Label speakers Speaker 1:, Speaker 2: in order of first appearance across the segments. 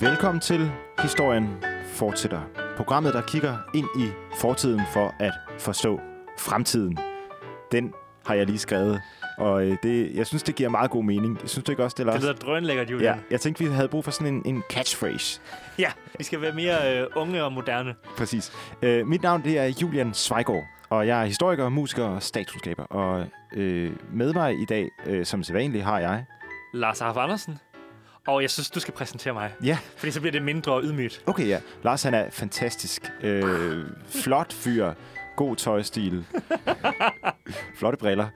Speaker 1: Velkommen til Historien fortsætter. Programmet, der kigger ind i fortiden for at forstå fremtiden. Den har jeg lige skrevet, og øh, det, jeg synes, det giver meget god mening. Jeg synes du ikke også, det er
Speaker 2: Det lyder drønlækkert, Julian.
Speaker 1: Ja, jeg tænkte, vi havde brug for sådan en, en catchphrase.
Speaker 2: ja. Vi skal være mere øh, unge og moderne.
Speaker 1: Præcis. Øh, mit navn det er Julian Zweigård, og jeg er historiker, musiker og statskundskaber. Og øh, med mig i dag, øh, som sædvanligt, har jeg...
Speaker 2: Lars Arf Andersen. Og jeg synes, du skal præsentere mig.
Speaker 1: Ja,
Speaker 2: Fordi så bliver det mindre ydmygt.
Speaker 1: okay ja. Lars han er fantastisk. Øh, flot fyr. God tøjstil. Flotte briller.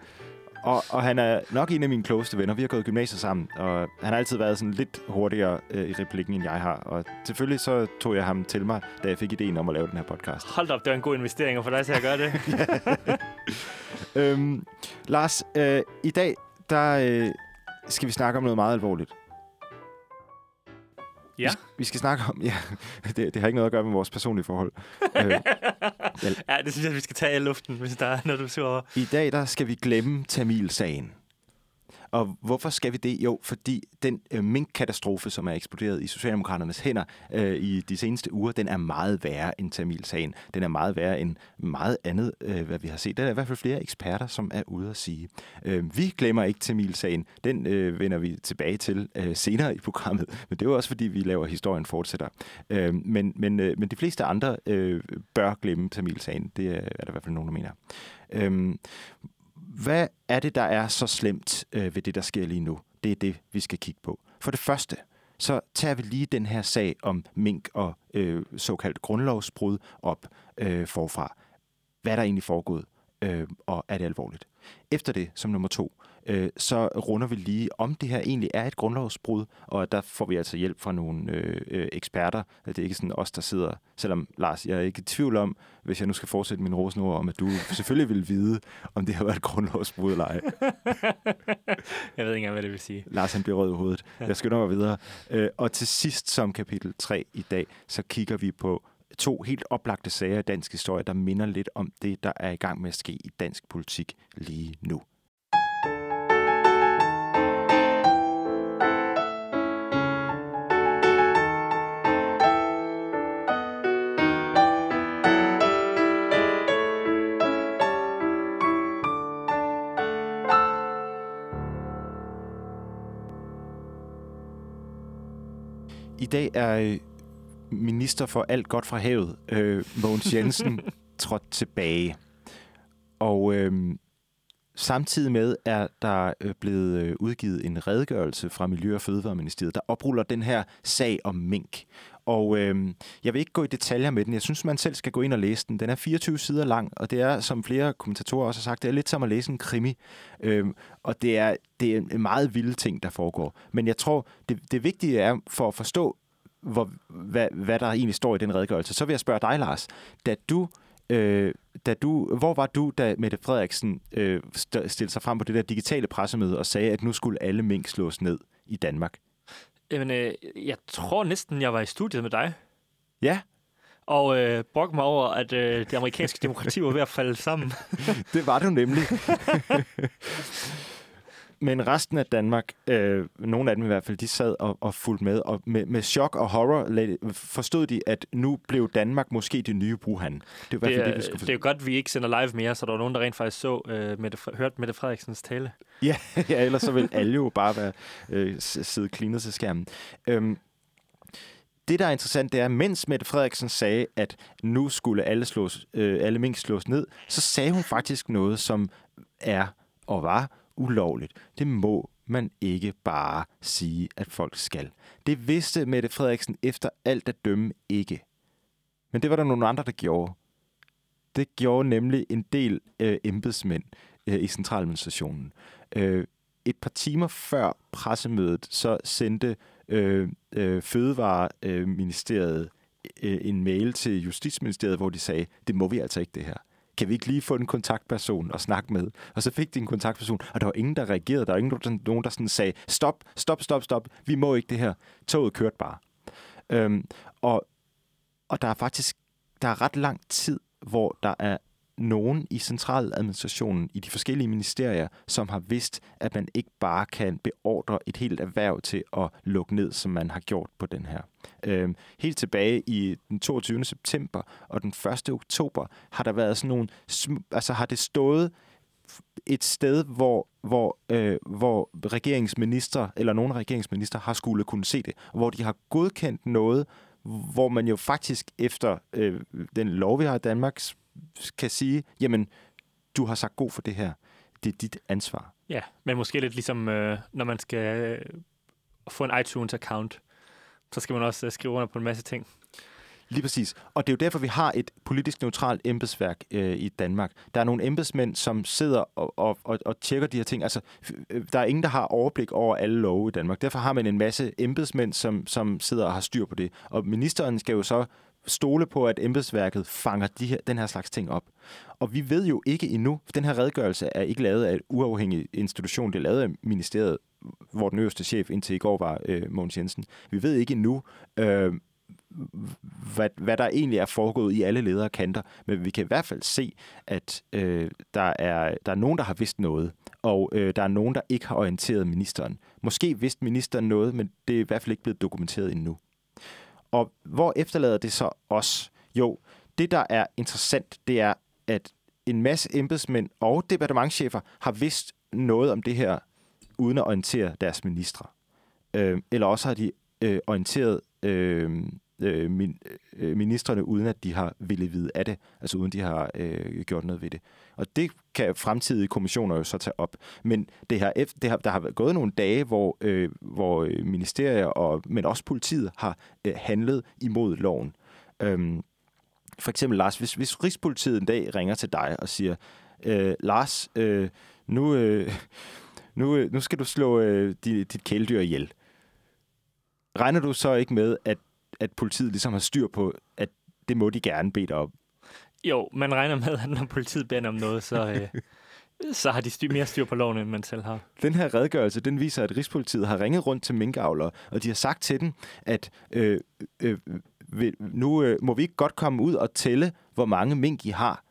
Speaker 1: Og, og han er nok en af mine klogeste venner. Vi har gået gymnasiet sammen, og han har altid været sådan lidt hurtigere øh, i replikken, end jeg har. Og selvfølgelig så tog jeg ham til mig, da jeg fik ideen om at lave den her podcast.
Speaker 2: Hold op, det var en god investering for dig til at gøre det.
Speaker 1: Øhm, Lars, øh, i dag der øh, skal vi snakke om noget meget alvorligt.
Speaker 2: Ja.
Speaker 1: Vi, vi skal snakke om... Ja, det, det har ikke noget at gøre med vores personlige forhold. øh,
Speaker 2: ja, det synes jeg, vi skal tage i luften, hvis der er noget, du er sur over.
Speaker 1: I dag der skal vi glemme Tamil-sagen. Og hvorfor skal vi det? Jo, fordi den øh, minkkatastrofe, som er eksploderet i Socialdemokraternes hænder øh, i de seneste uger, den er meget værre end Tamil-sagen. Den er meget værre end meget andet, øh, hvad vi har set. Der er i hvert fald flere eksperter, som er ude at sige. Øh, vi glemmer ikke Tamil-sagen. Den øh, vender vi tilbage til øh, senere i programmet. Men det er jo også, fordi vi laver historien fortsætter. Øh, men, men, øh, men de fleste andre øh, bør glemme Tamil-sagen. Det er, er der i hvert fald nogen, der mener. Øh, hvad er det, der er så slemt øh, ved det, der sker lige nu? Det er det, vi skal kigge på. For det første, så tager vi lige den her sag om mink og øh, såkaldt grundlovsbrud op øh, forfra. Hvad er der egentlig foregået, øh, og er det alvorligt? Efter det, som nummer to, øh, så runder vi lige, om det her egentlig er et grundlovsbrud, og der får vi altså hjælp fra nogle øh, øh, eksperter. Det er ikke sådan os, der sidder, selvom Lars, jeg er ikke i tvivl om, hvis jeg nu skal fortsætte min rosenord om, at du selvfølgelig vil vide, om det har været et grundlovsbrud eller ej.
Speaker 2: Jeg ved ikke engang, hvad det vil sige.
Speaker 1: Lars han bliver rød i hovedet. Jeg skynder mig videre. Øh, og til sidst som kapitel 3 i dag, så kigger vi på to helt oplagte sager i dansk historie, der minder lidt om det, der er i gang med at ske i dansk politik lige nu. I dag er øh, minister for alt godt fra havet, øh, Mogens Jensen, trådt tilbage. Og øh, samtidig med er der øh, blevet øh, udgivet en redegørelse fra Miljø- og Fødevareministeriet, der opruller den her sag om mink. Og øh, jeg vil ikke gå i detaljer med den. Jeg synes, man selv skal gå ind og læse den. Den er 24 sider lang, og det er, som flere kommentatorer også har sagt, det er lidt som at læse en krimi. Øh, og det er, det er en meget vilde ting, der foregår. Men jeg tror, det, det vigtige er for at forstå, hvor, hvad, hvad der egentlig står i den redegørelse. Så vil jeg spørge dig, Lars. Da du, øh, da du, hvor var du, da Mette Frederiksen øh, st- stillede sig frem på det der digitale pressemøde og sagde, at nu skulle alle mink slås ned i Danmark?
Speaker 2: Jamen, øh, jeg tror næsten, jeg var i studiet med dig.
Speaker 1: Ja,
Speaker 2: Og øh, brokke mig over, at øh, det amerikanske demokrati var ved at falde sammen.
Speaker 1: det var du nemlig. Men resten af Danmark, øh, nogle af dem i hvert fald, de sad og, og fulgte med, og med, med chok og horror forstod de, at nu blev Danmark måske det nye Wuhan. Det er i hvert fald det, vi skulle
Speaker 2: det er jo godt, at vi ikke sender live mere, så der var nogen, der rent faktisk så øh, Mette, hørte Mette Frederiksens tale.
Speaker 1: Ja, ja, ellers så vil alle jo bare være øh, sidde klinet til skærmen. Øhm, det, der er interessant, det er, mens Mette Frederiksen sagde, at nu skulle alle, slås, øh, alle mink slås ned, så sagde hun faktisk noget, som er og var ulovligt. Det må man ikke bare sige, at folk skal. Det vidste Mette Frederiksen efter alt at dømme ikke. Men det var der nogle andre, der gjorde. Det gjorde nemlig en del øh, embedsmænd øh, i centraladministrationen. Øh, et par timer før pressemødet, så sendte øh, øh, Fødevareministeriet øh, en mail til Justitsministeriet, hvor de sagde, det må vi altså ikke det her. Kan vi ikke lige få en kontaktperson og snakke med? Og så fik de en kontaktperson, og der var ingen, der reagerede. Der var ingen, der, nogen, der sådan sagde, stop, stop, stop, stop, vi må ikke det her. Toget kørte bare. Øhm, og, og der er faktisk der er ret lang tid, hvor der er nogen i centraladministrationen i de forskellige ministerier, som har vidst, at man ikke bare kan beordre et helt erhverv til at lukke ned, som man har gjort på den her. Øhm, helt tilbage i den 22. september og den 1. oktober har der været sådan nogle, altså har det stået et sted, hvor, hvor, øh, hvor regeringsminister eller nogle regeringsminister har skulle kunne se det, hvor de har godkendt noget, hvor man jo faktisk efter øh, den lov, vi har i Danmark, kan sige, jamen, du har sagt god for det her. Det er dit ansvar.
Speaker 2: Ja, men måske lidt ligesom, øh, når man skal øh, få en iTunes-account, så skal man også øh, skrive under på en masse ting.
Speaker 1: Lige præcis. Og det er jo derfor, vi har et politisk neutralt embedsværk øh, i Danmark. Der er nogle embedsmænd, som sidder og, og, og, og tjekker de her ting. Altså, øh, der er ingen, der har overblik over alle love i Danmark. Derfor har man en masse embedsmænd, som, som sidder og har styr på det. Og ministeren skal jo så stole på, at embedsværket fanger de her, den her slags ting op. Og vi ved jo ikke endnu, for den her redegørelse er ikke lavet af et uafhængig institution, det er lavet af ministeriet, hvor den øverste chef indtil i går var øh, Mogens Jensen. Vi ved ikke endnu, øh, hvad, hvad der egentlig er foregået i alle ledere kanter. Men vi kan i hvert fald se, at øh, der, er, der er nogen, der har vidst noget, og øh, der er nogen, der ikke har orienteret ministeren. Måske vidste ministeren noget, men det er i hvert fald ikke blevet dokumenteret endnu. Og hvor efterlader det så os? Jo, det der er interessant, det er, at en masse embedsmænd og departementchefer har vidst noget om det her, uden at orientere deres ministre. Øh, eller også har de øh, orienteret øh, øh, min, øh, ministerne, uden at de har ville vide af det, altså uden de har øh, gjort noget ved det. Og det kan fremtidige kommissioner jo så tage op. Men det her, det har, der har gået nogle dage, hvor, øh, hvor øh, ministerier, og, men også politiet, har øh, handlet imod loven. Øhm, for eksempel, Lars, hvis, hvis Rigspolitiet en dag ringer til dig og siger, øh, Lars, øh, nu, øh, nu, øh, nu skal du slå øh, dit, dit kæledyr ihjel. Regner du så ikke med, at at politiet ligesom har styr på, at det må de gerne bede om.
Speaker 2: Jo, man regner med, at når politiet beder om noget, så, øh, så har de styr, mere styr på loven, end man selv har.
Speaker 1: Den her redegørelse, den viser, at Rigspolitiet har ringet rundt til minkavlere, og de har sagt til dem, at øh, øh, nu øh, må vi ikke godt komme ud og tælle, hvor mange mink I har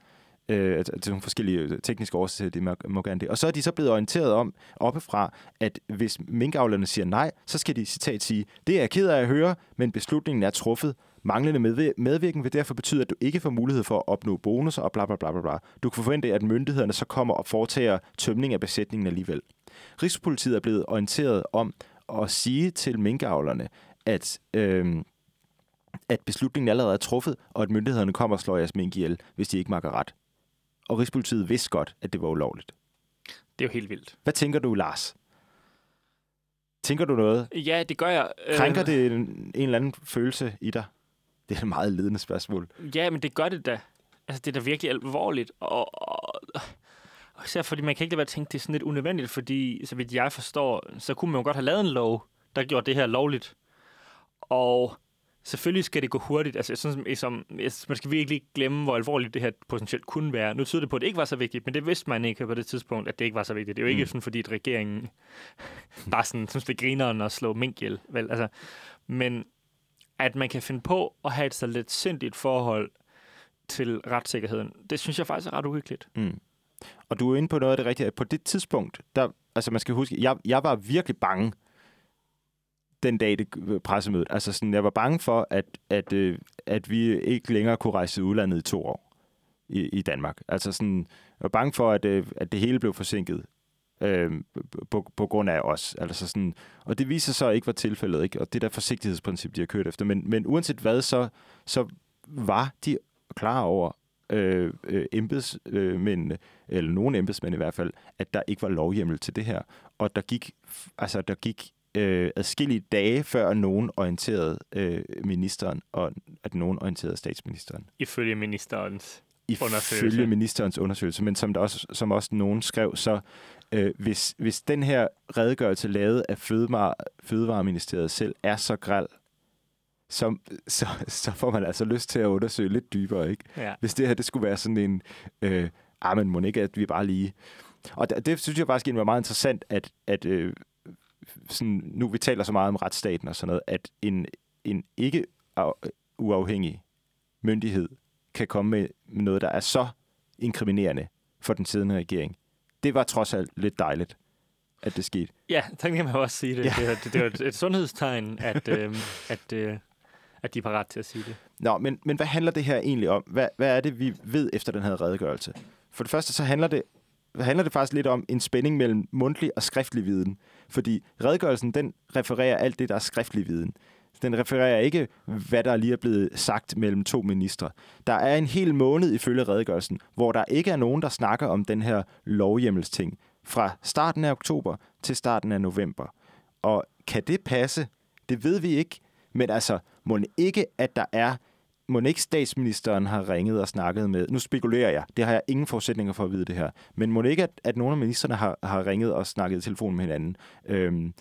Speaker 1: øh, altså, til nogle forskellige øh, tekniske årsager, det må, må gerne det. Og så er de så blevet orienteret om oppefra, at hvis minkavlerne siger nej, så skal de citat sige, det er jeg ked af at høre, men beslutningen er truffet. Manglende medvirken vil derfor betyde, at du ikke får mulighed for at opnå bonusser og bla bla bla bla. bla. Du kan forvente, at myndighederne så kommer og foretager tømning af besætningen alligevel. Rigspolitiet er blevet orienteret om at sige til minkavlerne, at, øh, at beslutningen allerede er truffet, og at myndighederne kommer og slår jeres mink ihjel, hvis de ikke makker ret og Rigspolitiet vidste godt, at det var ulovligt.
Speaker 2: Det er jo helt vildt.
Speaker 1: Hvad tænker du, Lars? Tænker du noget?
Speaker 2: Ja, det gør jeg.
Speaker 1: Krænker øh. det en, en eller anden følelse i dig? Det er et meget ledende spørgsmål.
Speaker 2: Ja, men det gør det da. Altså, det er da virkelig alvorligt. Og, og, og især fordi man kan ikke lade være at tænke, det er sådan lidt unødvendigt, fordi så vidt jeg forstår, så kunne man jo godt have lavet en lov, der gjorde det her lovligt. Og selvfølgelig skal det gå hurtigt. Altså, sådan, som, man skal virkelig ikke glemme, hvor alvorligt det her potentielt kunne være. Nu tyder det på, at det ikke var så vigtigt, men det vidste man ikke på det tidspunkt, at det ikke var så vigtigt. Det er jo ikke mm. sådan, fordi at regeringen bare sådan, synes, det griner at slå mink ihjel. Vel? Altså, men at man kan finde på at have et så lidt sindigt forhold til retssikkerheden, det synes jeg faktisk er ret uhyggeligt.
Speaker 1: Mm. Og du er inde på noget af det rigtige. På det tidspunkt, der, altså man skal huske, jeg, jeg var virkelig bange den dag, det pressemødet. Altså sådan, jeg var bange for, at, at, øh, at vi ikke længere kunne rejse til udlandet i to år i, i Danmark. Altså sådan, jeg var bange for, at, øh, at det hele blev forsinket øh, på, på grund af os. Altså sådan, og det viser så ikke var tilfældet, ikke? og det der forsigtighedsprincip, de har kørt efter. Men, men uanset hvad, så, så var de klar over, øh, øh embedsmændene, eller nogle embedsmænd i hvert fald, at der ikke var lovhjemmel til det her. Og der gik, altså, der gik øh, adskillige dage, før nogen orienterede øh, ministeren, og at nogen orienterede statsministeren.
Speaker 2: Ifølge ministerens
Speaker 1: undersøgelse. Ifølge ministerens undersøgelse, men som, der også, som også nogen skrev, så øh, hvis, hvis den her redegørelse lavet af Fødevare, Fødevareministeriet selv er så græld, så, så, så får man altså lyst til at undersøge lidt dybere, ikke?
Speaker 2: Ja.
Speaker 1: Hvis det her det skulle være sådan en, øh, ah, men må ikke, at vi bare lige... Og det, det synes jeg faktisk var meget interessant, at, at øh, sådan, nu vi taler så meget om retsstaten og sådan noget, at en, en ikke uafhængig myndighed kan komme med noget, der er så inkriminerende for den siddende regering. Det var trods alt lidt dejligt, at det skete.
Speaker 2: Ja, så kan man også sige det.
Speaker 1: Ja.
Speaker 2: Det, er- det, jo et, et sundhedstegn, at, øh, at, øh, at de er parat til at sige det.
Speaker 1: Nå, men, men hvad handler det her egentlig om? Hvad, hvad er det, vi ved efter den her redegørelse? For det første, så handler det, handler det faktisk lidt om en spænding mellem mundtlig og skriftlig viden. Fordi redegørelsen, den refererer alt det, der er skriftlig viden. Den refererer ikke, hvad der lige er blevet sagt mellem to ministre. Der er en hel måned ifølge redegørelsen, hvor der ikke er nogen, der snakker om den her lovhjemmelsting fra starten af oktober til starten af november. Og kan det passe? Det ved vi ikke. Men altså, må ikke, at der er må ikke statsministeren har ringet og snakket med, nu spekulerer jeg, det har jeg ingen forudsætninger for at vide det her, men må ikke, at, at nogle af ministerne har, har ringet og snakket i telefon med hinanden? Øhm,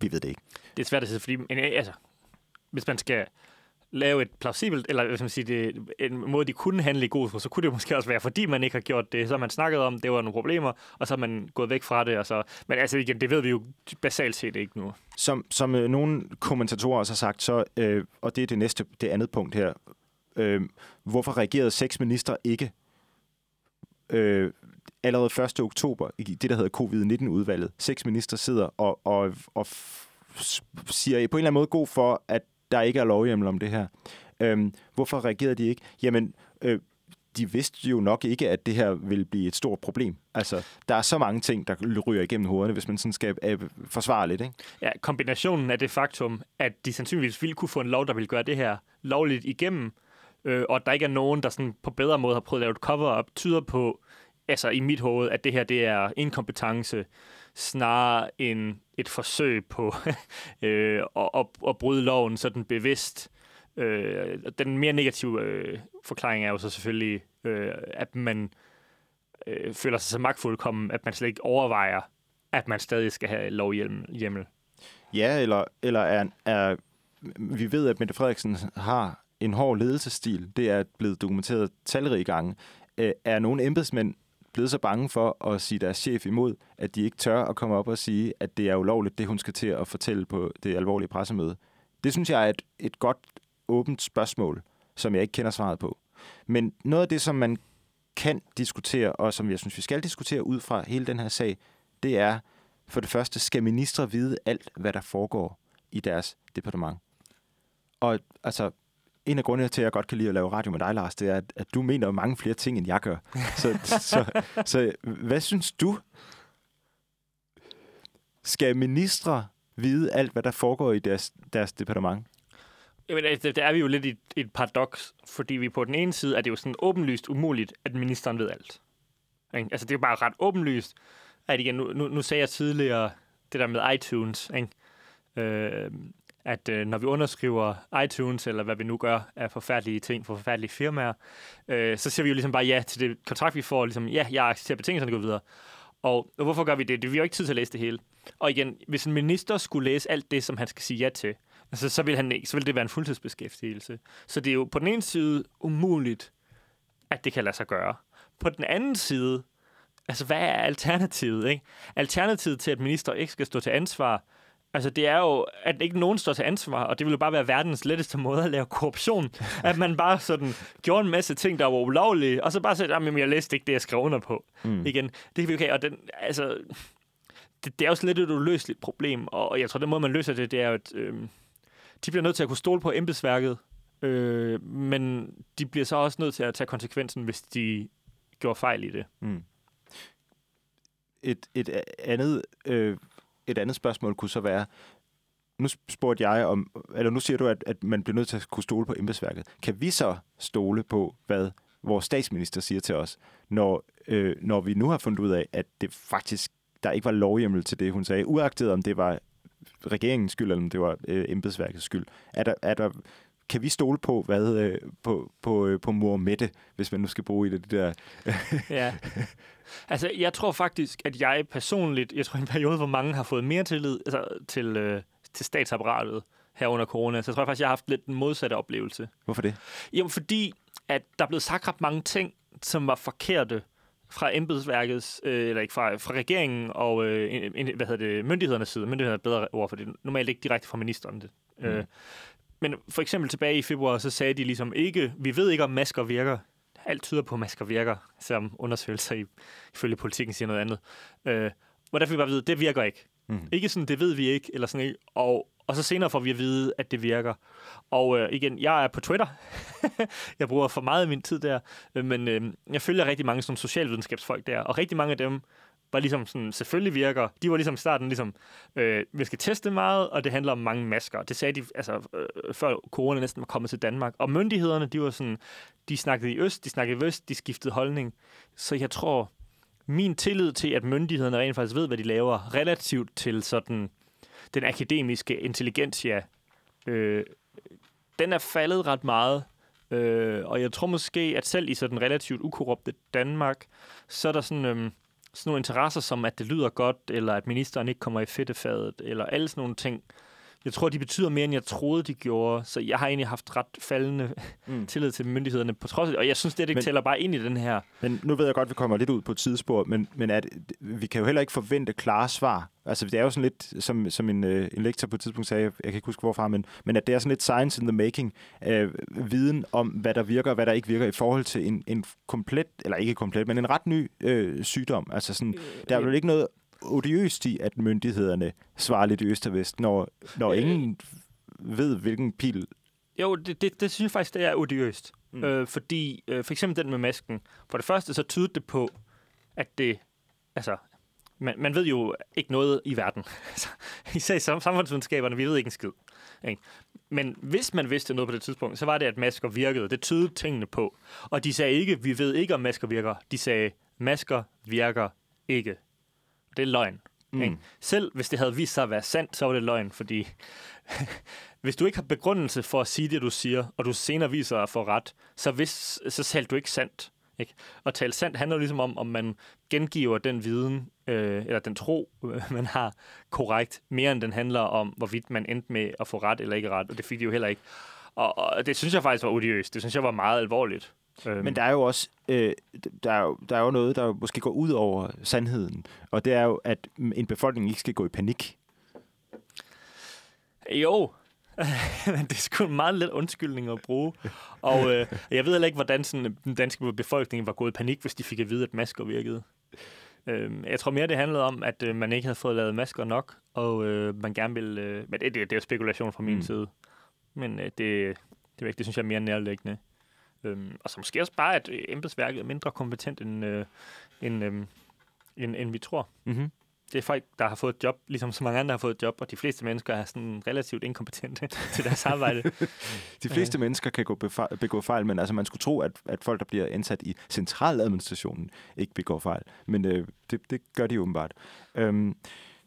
Speaker 1: vi ved det ikke.
Speaker 2: Det er svært at sige, fordi men, altså, hvis man skal lave et plausibelt, eller hvad skal man sige, det, en måde, de kunne handle i god tro, så kunne det måske også være, fordi man ikke har gjort det. Så har man snakket om, det var nogle problemer, og så har man gået væk fra det. Og så, men altså igen, det ved vi jo basalt set ikke nu.
Speaker 1: Som, som øh, nogle kommentatorer også har sagt, så, øh, og det er det næste, det andet punkt her, øh, hvorfor reagerede seks ministre ikke øh, allerede 1. oktober i det, der hedder covid-19-udvalget? Seks ministre sidder og, og, og f- s- siger på en eller anden måde god for, at der ikke er lovhjemmel om det her. Øhm, hvorfor reagerede de ikke? Jamen, øh, de vidste jo nok ikke, at det her ville blive et stort problem. Altså, der er så mange ting, der ryger igennem hovederne, hvis man sådan skal øh, forsvare lidt, ikke?
Speaker 2: Ja, kombinationen af det faktum, at de sandsynligvis ville kunne få en lov, der ville gøre det her lovligt igennem, øh, og at der ikke er nogen, der sådan på bedre måde har prøvet at lave et cover-up, tyder på, altså i mit hoved, at det her det er inkompetence, snarere end et forsøg på øh, at, at, at bryde loven sådan bevidst. Øh, den mere negative øh, forklaring er jo så selvfølgelig, øh, at man øh, føler sig så magtfuldkommen, at man slet ikke overvejer, at man stadig skal have lovhjemmel.
Speaker 1: Ja, eller, eller er, er, vi ved, at Mette Frederiksen har en hård ledelsesstil. Det er blevet dokumenteret talrige gange. Øh, er nogle embedsmænd blevet så bange for at sige deres chef imod, at de ikke tør at komme op og sige, at det er ulovligt, det hun skal til at fortælle på det alvorlige pressemøde? Det synes jeg er et, et godt, åbent spørgsmål, som jeg ikke kender svaret på. Men noget af det, som man kan diskutere, og som jeg synes, vi skal diskutere ud fra hele den her sag, det er, for det første, skal ministre vide alt, hvad der foregår i deres departement? Og altså, en af grundene til, at jeg godt kan lide at lave radio med dig, Lars, det er, at, at du mener mange flere ting, end jeg gør. Så, så, så hvad synes du? Skal ministre vide alt, hvad der foregår i deres, deres departement?
Speaker 2: Jamen, altså, der er vi jo lidt i et, et paradoks, fordi vi på den ene side er det jo sådan åbenlyst umuligt, at ministeren ved alt. Ikke? Altså, det er jo bare ret åbenlyst, at igen, nu, nu, nu sagde jeg tidligere det der med iTunes, ikke? Øh, at øh, når vi underskriver iTunes, eller hvad vi nu gør af forfærdelige ting for forfærdelige firmaer, øh, så siger vi jo ligesom bare ja til det kontrakt, vi får. Ligesom, ja, jeg accepterer betingelserne og går videre. Og, og hvorfor gør vi det? det? Vi har jo ikke tid til at læse det hele. Og igen, hvis en minister skulle læse alt det, som han skal sige ja til, altså, så, vil han ikke, så vil det være en fuldtidsbeskæftigelse. Så det er jo på den ene side umuligt, at det kan lade sig gøre. På den anden side, altså hvad er alternativet? Ikke? Alternativet til, at minister ikke skal stå til ansvar, altså det er jo, at ikke nogen står til ansvar, og det vil jo bare være verdens letteste måde at lave korruption. at man bare sådan gjorde en masse ting, der var ulovlige, og så bare sagde, at jeg læste ikke det, jeg skrev under på. Mm. Igen, det kan vi okay, og den, altså, det, det er jo lidt et uløseligt problem, og jeg tror, den måde, man løser det, det er jo, at øh, de bliver nødt til at kunne stole på embedsværket, øh, men de bliver så også nødt til at tage konsekvensen, hvis de gjorde fejl i det.
Speaker 1: Mm. Et, et andet, øh, et andet spørgsmål kunne så være, nu spurgte jeg om, eller nu siger du, at, at man bliver nødt til at kunne stole på embedsværket. Kan vi så stole på, hvad vores statsminister siger til os, når, øh, når vi nu har fundet ud af, at det faktisk, der ikke var lovhjemmel til det, hun sagde, uagtet om det var regeringens skyld, eller om det var øh, embedsværkets skyld. Er der, er der, kan vi stole på, hvad, øh, på, på, øh, på mor Mette, hvis man nu skal bruge i det, det der...
Speaker 2: ja. Altså, jeg tror faktisk, at jeg personligt, jeg tror en periode, hvor mange har fået mere tillid altså, til, øh, til statsapparatet her under corona, så jeg tror jeg faktisk, jeg har haft lidt den modsatte oplevelse.
Speaker 1: Hvorfor det?
Speaker 2: Jamen, fordi at der er blevet sagt ret mange ting, som var forkerte fra embedsværkets, øh, eller ikke fra, fra regeringen og øh, en, hvad hedder det, myndighedernes side. Myndighederne er et bedre ord, for det er normalt ikke direkte fra ministeren. Det. Mm. Øh, men for eksempel tilbage i februar, så sagde de ligesom ikke, vi ved ikke, om masker virker. alt tyder på, at masker virker, selvom undersøgelser i, ifølge politikken siger noget andet. Øh, der fik vi bare at vide, at det virker ikke.
Speaker 1: Mm.
Speaker 2: Ikke sådan, det ved vi ikke, eller sådan ikke. Og, og så senere får vi at vide, at det virker. Og øh, igen, jeg er på Twitter. jeg bruger for meget af min tid der. Øh, men øh, jeg følger rigtig mange sådan, socialvidenskabsfolk der. Og rigtig mange af dem var ligesom sådan, selvfølgelig virker. De var ligesom i starten ligesom, øh, vi skal teste meget, og det handler om mange masker. Det sagde de, altså, øh, før corona næsten var kommet til Danmark. Og myndighederne, de var sådan, de snakkede i øst, de snakkede i vest, de skiftede holdning. Så jeg tror, min tillid til, at myndighederne rent faktisk ved, hvad de laver, relativt til sådan den akademiske intelligentia, øh, den er faldet ret meget. Øh, og jeg tror måske, at selv i sådan relativt ukorrupte Danmark, så er der sådan, øh, sådan nogle interesser som, at det lyder godt, eller at ministeren ikke kommer i fedtefadet, eller alle sådan nogle ting. Jeg tror, de betyder mere, end jeg troede, de gjorde. Så jeg har egentlig haft ret faldende
Speaker 1: Mm.
Speaker 2: tillid til myndighederne på trods af Og jeg synes, det, det
Speaker 1: Men-
Speaker 2: tæller bare ind i den her.
Speaker 1: Men nu ved jeg godt, at vi kommer lidt ud på et tidsspor, men, men at, vi kan jo heller ikke forvente klare svar. Altså, det er jo sådan lidt, som, som en, øh, en lektor på et tidspunkt sagde, jeg kan ikke huske hvorfra, men, men at det er sådan lidt science in the making, øh, viden om, hvad der virker og hvad der ikke virker i forhold til en, en komplet, eller ikke komplet, men en ret ny øh, sygdom. Altså sådan, der er vel ikke noget odiøst i, at myndighederne svarer lidt i øst og vest, når, når
Speaker 2: Øh.
Speaker 1: ingen ved, hvilken pil...
Speaker 2: Jo, det, det, det synes jeg faktisk, det er odiøst.
Speaker 1: Mm.
Speaker 2: Øh, fordi øh, for eksempel den med masken. For det første, så tyder det på, at det... Altså, man, man ved jo ikke noget i verden. Især i sam- samfundsvidenskaberne, vi ved ikke en skid. Ikke? Men hvis man vidste noget på det tidspunkt, så var det, at masker virkede. Det tydede tingene på. Og de sagde ikke, vi ved ikke, om masker virker. De sagde, masker virker ikke. Det er løgn.
Speaker 1: Mm.
Speaker 2: Ikke? Selv hvis det havde vist sig at være sandt, så var det løgn, fordi hvis du ikke har begrundelse for at sige det, du siger, og du senere viser at få ret, så, hvis, så taler du ikke sandt. Ikke? Og tale sandt handler ligesom om, om man gengiver den viden, øh, eller den tro, øh, man har korrekt, mere end den handler om, hvorvidt man endte med at få ret eller ikke ret, og det fik de jo heller ikke. Og, og det synes jeg faktisk var odiøst. Det synes jeg var meget alvorligt. Øhm,
Speaker 1: Men der er jo også øh, der er jo, der er jo noget, der måske går ud over sandheden, og det er jo, at en befolkning ikke skal gå i panik.
Speaker 2: Jo, men det er sgu en meget let undskyldning at bruge. Og øh, jeg ved heller ikke, hvordan sådan, den danske befolkning var gået i panik, hvis de fik at vide, at masker virkede. Øh, jeg tror mere, det handlede om, at øh, man ikke havde fået lavet masker nok, og øh, man gerne ville... Øh, men det, det, det er jo spekulation fra min
Speaker 1: Mm.
Speaker 2: side. Men øh, det, det, er det synes jeg er mere nærliggende. Øhm, og så måske også bare, at øh, embedsværket er mindre kompetent, end, øh, end, øh, end, end vi tror.
Speaker 1: Mm-hmm.
Speaker 2: Det er folk, der har fået et job, ligesom så mange andre har fået et job, og de fleste mennesker er sådan relativt inkompetente til deres arbejde.
Speaker 1: De fleste mennesker kan gå befa- begå fejl, men altså man skulle tro, at, at folk, der bliver ansat i centraladministrationen, ikke begår fejl. Men øh, det, det gør de åbenbart. Øhm,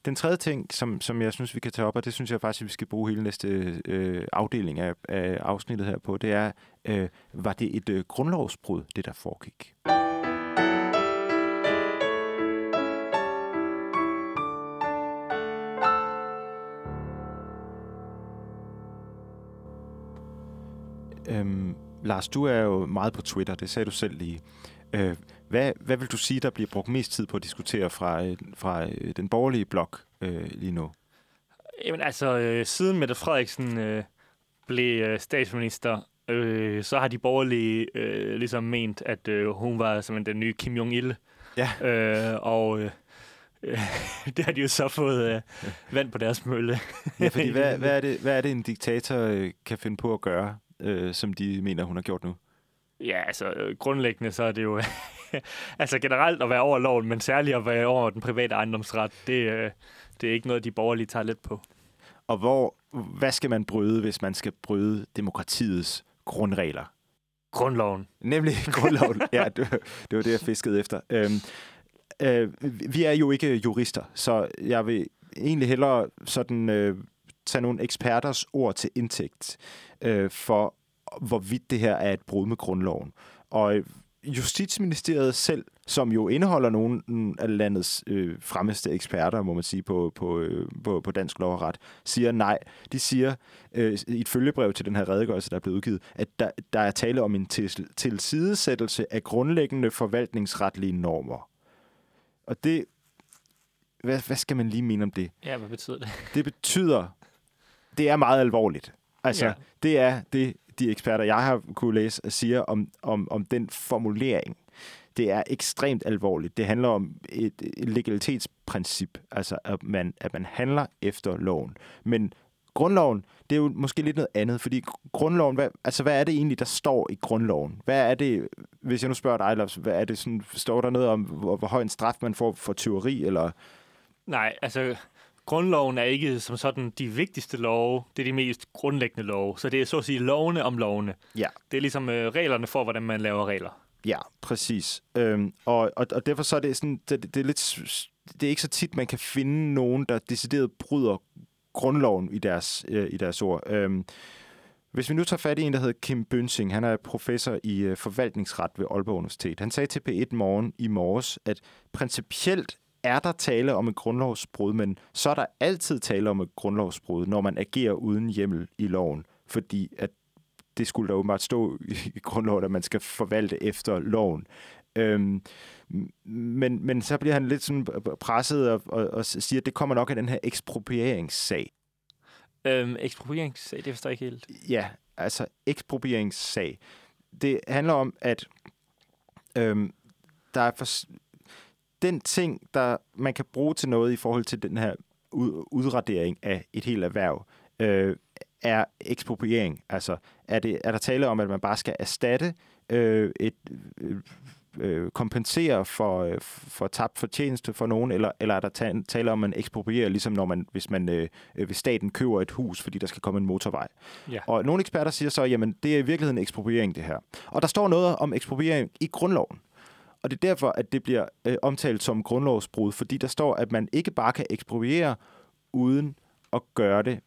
Speaker 1: den tredje ting, som, som jeg synes, vi kan tage op, og det synes jeg faktisk, at vi skal bruge hele næste øh, afdeling af, af afsnittet her på, det er, øh, var det et øh, grundlovsbrud, det der foregik? Øhm, Lars, du er jo meget på Twitter, det sagde du selv lige. Øh, hvad, hvad vil du sige, der bliver brugt mest tid på at diskutere fra, øh, fra øh, den borgerlige blok øh, lige nu?
Speaker 2: Jamen altså, øh, siden Mette Frederiksen øh, blev øh, statsminister, øh, så har de borgerlige øh, ligesom ment, at øh, hun var simpelthen den nye Kim Jong-il.
Speaker 1: Ja.
Speaker 2: Øh, og øh, øh, det har de jo så fået øh, vand på deres mølle.
Speaker 1: Ja, fordi hvad, hvad, er det, hvad er det, en diktator øh, kan finde på at gøre, øh, som de mener, hun har gjort nu?
Speaker 2: Ja, altså øh, grundlæggende så er det jo... altså generelt at være over loven, men særligt at være over den private ejendomsret, det, øh, det er ikke noget, de borgerlige tager let på.
Speaker 1: Og hvor, hvad skal man bryde, hvis man skal bryde demokratiets grundregler?
Speaker 2: Grundloven.
Speaker 1: Nemlig grundloven. ja, det, det var det, jeg fiskede efter. Øhm, øh, vi er jo ikke jurister, så jeg vil egentlig hellere sådan, øh, tage nogle eksperters ord til indtægt øh, for, hvorvidt det her er et brud med grundloven. Og Justitsministeriet selv, som jo indeholder nogle af landets øh, fremmeste eksperter, må man sige, på, på, øh, på, på dansk lov og ret, siger nej. De siger øh, i et følgebrev til den her redegørelse, der er blevet udgivet, at der, der er tale om en til, tilsidesættelse af grundlæggende forvaltningsretlige normer. Og det... Hvad, hvad skal man lige mene om det?
Speaker 2: Ja, hvad betyder det?
Speaker 1: Det betyder... Det er meget alvorligt. Altså. Ja. det er det, de eksperter, jeg har kunne læse, siger om, om, om den formulering. Det er ekstremt alvorligt. Det handler om et, et legalitetsprincip, altså at man, at man handler efter loven. Men grundloven, det er jo måske lidt noget andet, fordi grundloven, hvad, altså hvad er det egentlig, der står i grundloven? Hvad er det, hvis jeg nu spørger dig, Lops, hvad er det sådan, står der noget om, hvor, hvor høj en straf man får for tyveri, eller...
Speaker 2: Nej, altså grundloven er ikke som sådan de vigtigste love, det er de mest grundlæggende love. Så det er så at sige lovene om lovene.
Speaker 1: Ja.
Speaker 2: Det er ligesom øh, reglerne for, hvordan man laver regler.
Speaker 1: Ja, præcis. Øhm, og, og, og derfor så er det sådan, det, det er lidt, det er ikke så tit, man kan finde nogen, der decideret bryder grundloven i deres, øh, i deres ord. Øhm, hvis vi nu tager fat i en, der hedder Kim Bønsing, han er professor i øh, forvaltningsret ved Aalborg Universitet. Han sagde til P1 Morgen i morges, at principielt er der tale om et grundlovsbrud, men så er der altid tale om et grundlovsbrud, når man agerer uden hjemmel i loven, fordi at det skulle der åbenbart stå i grundloven, at man skal forvalte efter loven. Øhm, men, men så bliver han lidt sådan presset og, og, og siger, at det kommer nok af den her eksproprieringssag.
Speaker 2: Øhm, eksproprieringssag, det forstår jeg ikke helt.
Speaker 1: Ja, altså eksproprieringssag. Det handler om, at øhm, der er for, den ting, der man kan bruge til noget i forhold til den her udradering af et helt erhverv, øh, er ekspropriering. Altså, er, det, er der tale om, at man bare skal erstatte øh, et øh, øh kompensere for, øh, for tabt fortjeneste for nogen, eller, eller er der tale om, at man eksproprierer, ligesom når man, hvis, man, øh, øh, hvis staten køber et hus, fordi der skal komme en motorvej.
Speaker 2: Ja.
Speaker 1: Og nogle eksperter siger så, jamen det er i virkeligheden ekspropriering, det her. Og der står noget om ekspropriering i grundloven. Og det er derfor, at det bliver øh, omtalt som grundlovsbrud, fordi der står, at man ikke bare kan ekspropriere uden at gøre det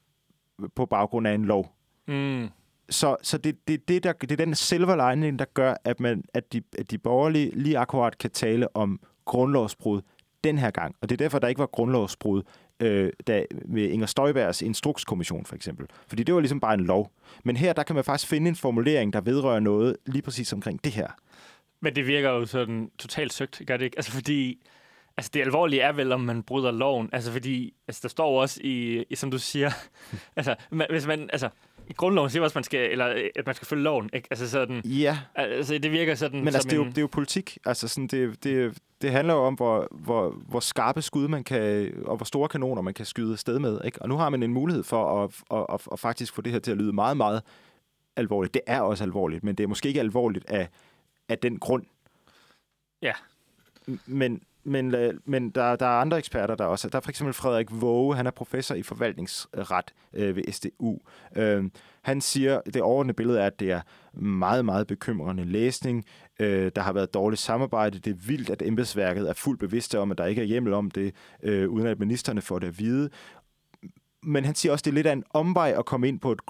Speaker 1: på baggrund af en lov.
Speaker 2: Mm.
Speaker 1: Så, så det, det, det, der, det er den silver lining, der gør, at, man, at, de, at de borgerlige lige akkurat kan tale om grundlovsbrud den her gang. Og det er derfor, der ikke var grundlovsbrud øh, da, med Inger Støjbergs instrukskommission for eksempel. Fordi det var ligesom bare en lov. Men her, der kan man faktisk finde en formulering, der vedrører noget lige præcis omkring det her.
Speaker 2: Men det virker jo sådan totalt søgt, gør det ikke? Altså fordi, altså det alvorlige er vel, om man bryder loven. Altså fordi, altså der står også i, i som du siger, altså man, hvis man, altså i grundloven siger også, at man skal, eller, at man skal følge loven. Ikke? Altså sådan,
Speaker 1: ja.
Speaker 2: Altså det virker sådan
Speaker 1: Men altså, det, er jo, det er jo politik. Altså sådan, det, det, det handler jo om, hvor, hvor, hvor skarpe skud man kan, og hvor store kanoner man kan skyde sted med. Ikke? Og nu har man en mulighed for at, at, at, at faktisk få det her til at lyde meget, meget alvorligt. Det er også alvorligt, men det er måske ikke alvorligt af af den grund.
Speaker 2: Ja.
Speaker 1: Men, men, øh, men der, der er andre eksperter der også. Der er for eksempel Frederik Våge, han er professor i forvaltningsret øh, ved SDU. Øh, han siger, det overordnede billede er, at det er meget, meget bekymrende læsning. Øh, der har været dårligt samarbejde. Det er vildt, at embedsværket er fuldt bevidste om, at der ikke er hjemmel om det, øh, uden at ministerne får det at vide. Men han siger også, at det er lidt af en omvej at komme ind på et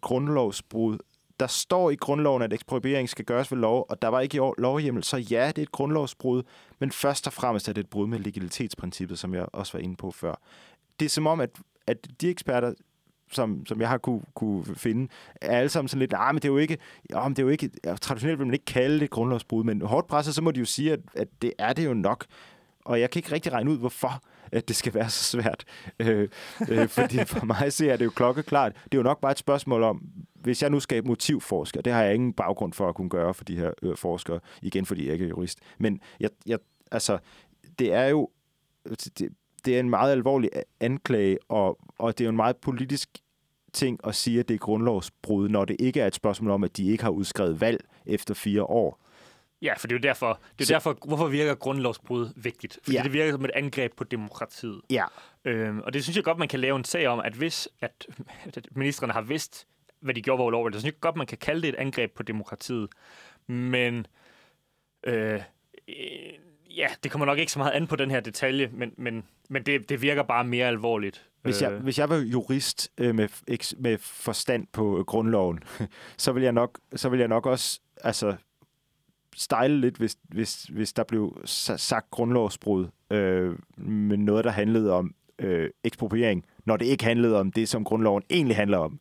Speaker 1: grundlovsbrud der står i grundloven, at ekspropriering skal gøres ved lov, og der var ikke lovhjemmel, så ja, det er et grundlovsbrud, men først og fremmest er det et brud med legalitetsprincippet, som jeg også var inde på før. Det er som om, at, at de eksperter, som, som jeg har kunne, kunne finde, er alle sammen sådan lidt, ah, men det er jo ikke, ja, men det er jo ikke, ja, traditionelt vil man ikke kalde det grundlovsbrud, men hårdt presset, så må de jo sige, at, at det er det jo nok. Og jeg kan ikke rigtig regne ud, hvorfor at det skal være så svært. Øh, øh, fordi for mig ser det jo klokkeklart. Det er jo nok bare et spørgsmål om, hvis jeg nu skal motivforske, det har jeg ingen baggrund for at kunne gøre for de her øh, forskere, igen fordi jeg ikke er jurist, men jeg, jeg, altså, det er jo det, det er en meget alvorlig anklage, og, og det er jo en meget politisk ting at sige, at det er grundlovsbrud, når det ikke er et spørgsmål om, at de ikke har udskrevet valg efter fire år.
Speaker 2: Ja, for det er jo derfor, det er så, derfor hvorfor virker grundlovsbrud vigtigt? Fordi ja. det virker som et angreb på demokratiet.
Speaker 1: Ja.
Speaker 2: Øhm, og det synes jeg godt, man kan lave en sag om, at hvis at, at ministerne har vidst, hvad de gjorde var ulovligt, så synes jeg godt, man kan kalde det et angreb på demokratiet. Men øh, ja, det kommer nok ikke så meget an på den her detalje, men, men, men det, det virker bare mere alvorligt.
Speaker 1: Hvis jeg, øh. hvis jeg var jurist øh, med, med forstand på øh, grundloven, så vil jeg nok, så vil jeg nok også altså, stejle lidt, hvis, hvis, hvis der blev sagt grundlovsbrud øh, med noget, der handlede om øh, ekspropriering, når det ikke handlede om det, som grundloven egentlig handler om.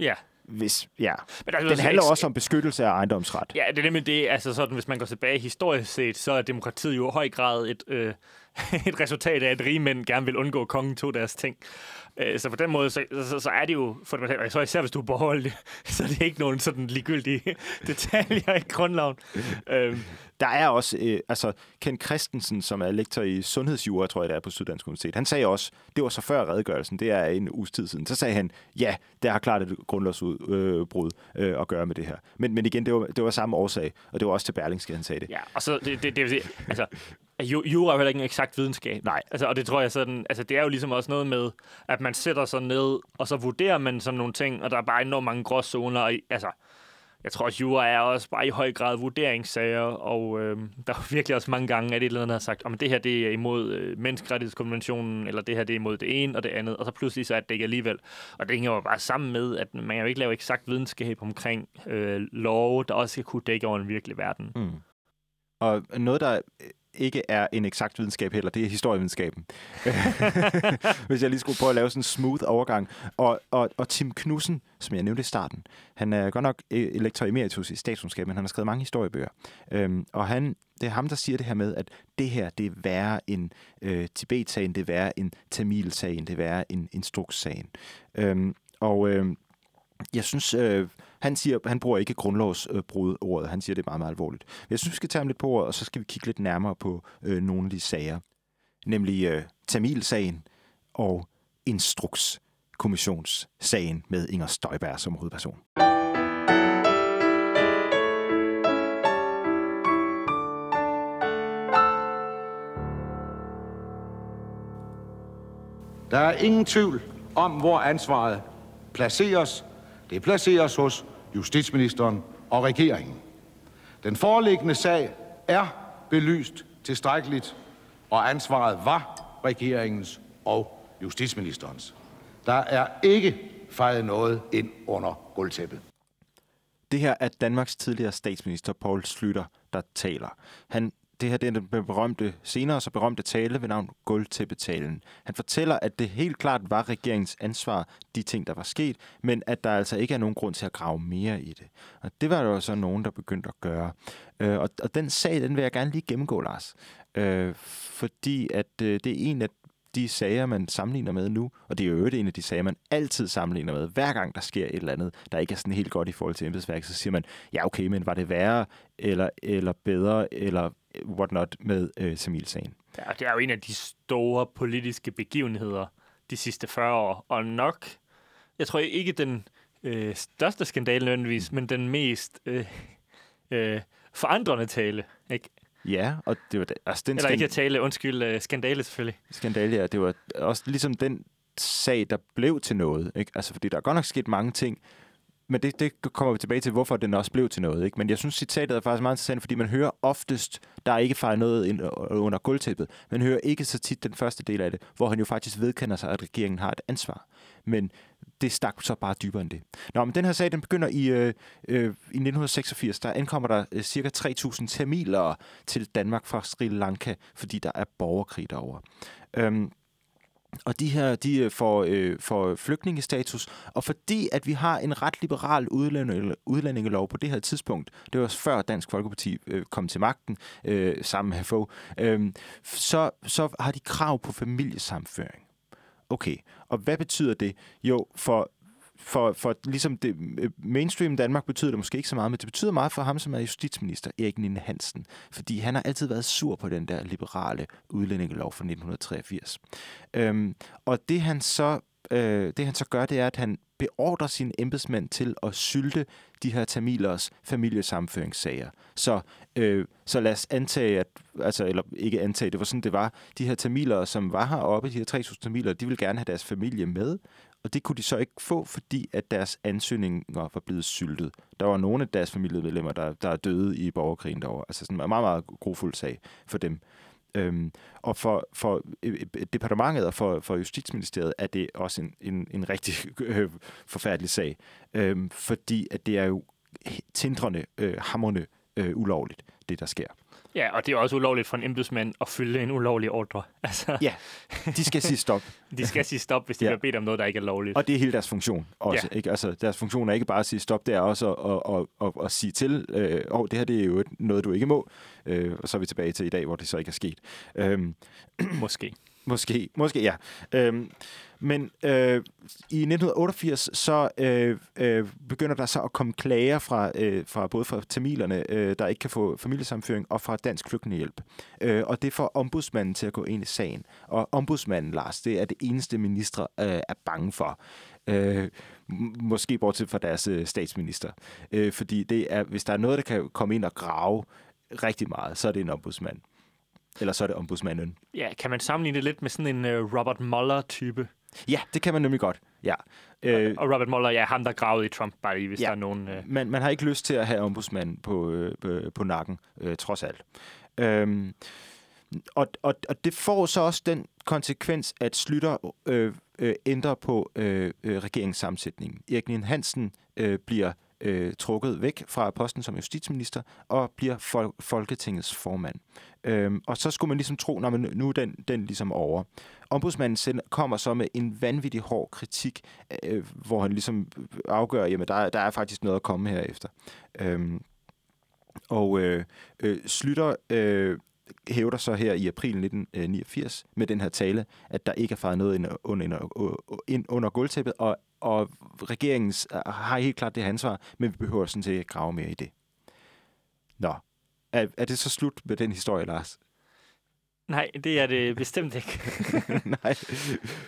Speaker 2: Ja.
Speaker 1: Hvis, ja. Men altså, Den handler også om beskyttelse af ejendomsret.
Speaker 2: Ja, det er nemlig det. Altså sådan, hvis man går tilbage historisk set, så er demokratiet jo i høj grad et, øh, et resultat af, at rige mænd gerne vil undgå, at kongen tog deres ting. Øh, så på den måde, så, så, så er det jo fundamentalt, og så især hvis du er borgerlig, så er det ikke nogen sådan ligegyldige detaljer i grundloven. øhm.
Speaker 1: Der er også, øh, altså Ken Christensen, som er lektor i sundhedsjura, tror jeg det er på Syddansk Universitet, han sagde også, det var så før redegørelsen, det er en uges tid siden, så sagde han, ja, det har klart et grundlovsbrud øh, at gøre med det her. Men, men igen, det var, det var samme årsag, og det var også til Berlingske, han sagde det.
Speaker 2: Ja, og så det, det, det vil sige, altså, jura er heller ikke en eksakt videnskab.
Speaker 1: Nej.
Speaker 2: Altså, og det tror jeg sådan, altså det er jo ligesom også noget med, at man sætter sig ned, og så vurderer man sådan nogle ting, og der er bare enormt mange gråzoner. Og, altså, jeg tror også, jura er også bare i høj grad vurderingssager, og øh, der er virkelig også mange gange, at et eller andet har sagt, om det her det er imod øh, menneskerettighedskonventionen, eller det her det er imod det ene og det andet, og så pludselig så er det ikke alligevel. Og det hænger jo bare sammen med, at man jo ikke lave eksakt videnskab omkring øh, love, der også skal kunne dække over en virkelig verden.
Speaker 1: Mm. Og noget, der ikke er en eksakt videnskab heller, det er historievidenskaben. Hvis jeg lige skulle prøve at lave sådan en smooth overgang. Og, og, og Tim Knudsen, som jeg nævnte i starten, han er godt nok øh, elektor emeritus i statskundskab, men han har skrevet mange historiebøger. Øhm, og han, det er ham, der siger det her med, at det her, det er værre end øh, Tibet-sagen, det er værre end Tamil-sagen, det er værre end Instruks-sagen. Øhm, og øh, jeg synes, øh, han siger, han bruger ikke grundlovsbrud ordet. Han siger, det er meget, meget alvorligt. Jeg synes, vi skal tage ham lidt på ordet, og så skal vi kigge lidt nærmere på øh, nogle af de sager. Nemlig øh, Tamil-sagen og Instrukskommissionssagen med Inger Støjberg som hovedperson.
Speaker 3: Der er ingen tvivl om, hvor ansvaret placeres. Det placeres hos justitsministeren og regeringen. Den foreliggende sag er belyst tilstrækkeligt, og ansvaret var regeringens og justitsministerens. Der er ikke fejret noget ind under gulvtæppet.
Speaker 1: Det her er Danmarks tidligere statsminister Paul Slytter, der taler. Han det her det er den berømte, senere så berømte tale ved navn gulvtæppetalen. Han fortæller, at det helt klart var regeringens ansvar, de ting, der var sket, men at der altså ikke er nogen grund til at grave mere i det. Og det var der jo så nogen, der begyndte at gøre. Øh, og, og den sag, den vil jeg gerne lige gennemgå, Lars. Øh, fordi at øh, det er en af de sager, man sammenligner med nu, og det er jo en af de sager, man altid sammenligner med. Hver gang der sker et eller andet, der ikke er sådan helt godt i forhold til embedsværket, så siger man, ja okay, men var det værre, eller, eller bedre, eller whatnot med øh, Tamil-sagen?
Speaker 2: Ja, det er jo en af de store politiske begivenheder de sidste 40 år, og nok, jeg tror ikke den øh, største skandale nødvendigvis, men den mest øh, øh, forandrende tale. Ikke?
Speaker 1: Ja, og det var... Altså, den
Speaker 2: Eller ikke at tale, undskyld, uh, skandale selvfølgelig.
Speaker 1: Skandale, ja. Det var også ligesom den sag, der blev til noget. Ikke? Altså, fordi der er godt nok sket mange ting, men det, det kommer vi tilbage til, hvorfor den også blev til noget. Ikke? Men jeg synes, citatet er faktisk meget interessant, fordi man hører oftest, der er ikke fejret noget ind øh, øh, under guldtæppet. Man hører ikke så tit den første del af det, hvor han jo faktisk vedkender sig, at regeringen har et ansvar. Men det stak så bare dybere end det. Nå, men den her sag, den begynder i, øh, øh, i 1986. Der ankommer der øh, cirka 3.000 tamilere til Danmark fra Sri Lanka, fordi der er borgerkrig derovre. Øhm, og de her, de øh, får, øh, får flygtningestatus, og fordi at vi har en ret liberal udlændingelov på det her tidspunkt, det var før Dansk Folkeparti øh, kom til magten øh, sammen med FO, øh, så, så har de krav på familiesamføring. Okay, og hvad betyder det? Jo, for for, for ligesom det, øh, mainstream Danmark betyder det måske ikke så meget, men det betyder meget for ham, som er justitsminister, Erik Nine Hansen. Fordi han har altid været sur på den der liberale udlændingelov fra 1983. Øhm, og det han så øh, det han så gør, det er, at han beordrer sine embedsmænd til at sylte de her tamilers familiesamføringssager. Så, øh, så lad os antage, at, altså, eller ikke antage, det var sådan, det var, de her tamiler, som var heroppe, de her 3.000 tamiler, de ville gerne have deres familie med, og det kunne de så ikke få, fordi at deres ansøgninger var blevet syltet. Der var nogle af deres familiemedlemmer, der, der er døde i borgerkrigen derovre. Altså sådan en meget, meget grofuld sag for dem. Øhm, og for, for øh, øh, departementet og for, for Justitsministeriet er det også en, en, en rigtig øh, forfærdelig sag, øhm, fordi at det er jo tindrende, øh, hammerne øh, ulovligt, det der sker.
Speaker 2: Ja, og det er også ulovligt for en embedsmand at følge en ulovlig ordre. Altså,
Speaker 1: Ja, de skal sige stop.
Speaker 2: de skal sige stop, hvis de
Speaker 1: Ja.
Speaker 2: bliver bedt om noget, der ikke er lovligt.
Speaker 1: Og det er hele deres funktion også.
Speaker 2: Ja.
Speaker 1: Ikke? Altså, deres funktion er ikke bare at sige stop, det er også at, at, at, at sige til, øh, oh, det her det er jo noget, du ikke må. Øh, og så er vi tilbage til i dag, hvor det så ikke er sket. Øhm,
Speaker 2: Måske.
Speaker 1: Måske, måske ja. Øhm, men øh, i 1988 så øh, øh, begynder der så at komme klager fra, øh, fra både fra tamilerne, øh, der ikke kan få familiesamføring, og fra Dansk Flygtningehjælp. Øh, og det får ombudsmanden til at gå ind i sagen. Og ombudsmanden, Lars, det er det eneste minister øh, er bange for. Øh, måske bortset fra deres øh, statsminister. Øh, fordi det er, hvis der er noget, der kan komme ind og grave rigtig meget, så er det en ombudsmand. Eller så er det ombudsmanden.
Speaker 2: Ja, kan man sammenligne det lidt med sådan en øh, Robert Mueller-type?
Speaker 1: Ja, det kan man nemlig godt. Ja. Øh,
Speaker 2: Og Robert Mueller, ja, ham der gravede i Trump, bare lige, hvis
Speaker 1: Ja.
Speaker 2: der er nogen... Uh...
Speaker 1: man, man har ikke lyst til at have ombudsmanden på, øh, på, på nakken, øh, trods alt. Øhm, og, og, og det får så også den konsekvens, at Slytter øh, øh, ændrer på øh, øh, regeringssammensætningen. Erik Nien Hansen øh, bliver øh, trukket væk fra posten som justitsminister og bliver fol- Folketingets formand. Øhm, og så skulle man ligesom tro, at nu er den, den ligesom over. Ombudsmanden sender, kommer så med en vanvittig hård kritik, øh, hvor han ligesom afgør, at der, der er faktisk noget at komme herefter. Øhm, og øh, øh, Slytter øh, hævder så her i april 1989 med den her tale, at der ikke er faret noget ind under, ind under gulvtæppet, og, og regeringen har helt klart det her ansvar, men vi behøver sådan set ikke grave mere i det. Nå, er, er det så slut med den historie, Lars?
Speaker 2: Nej, det er det bestemt ikke.
Speaker 1: Nej,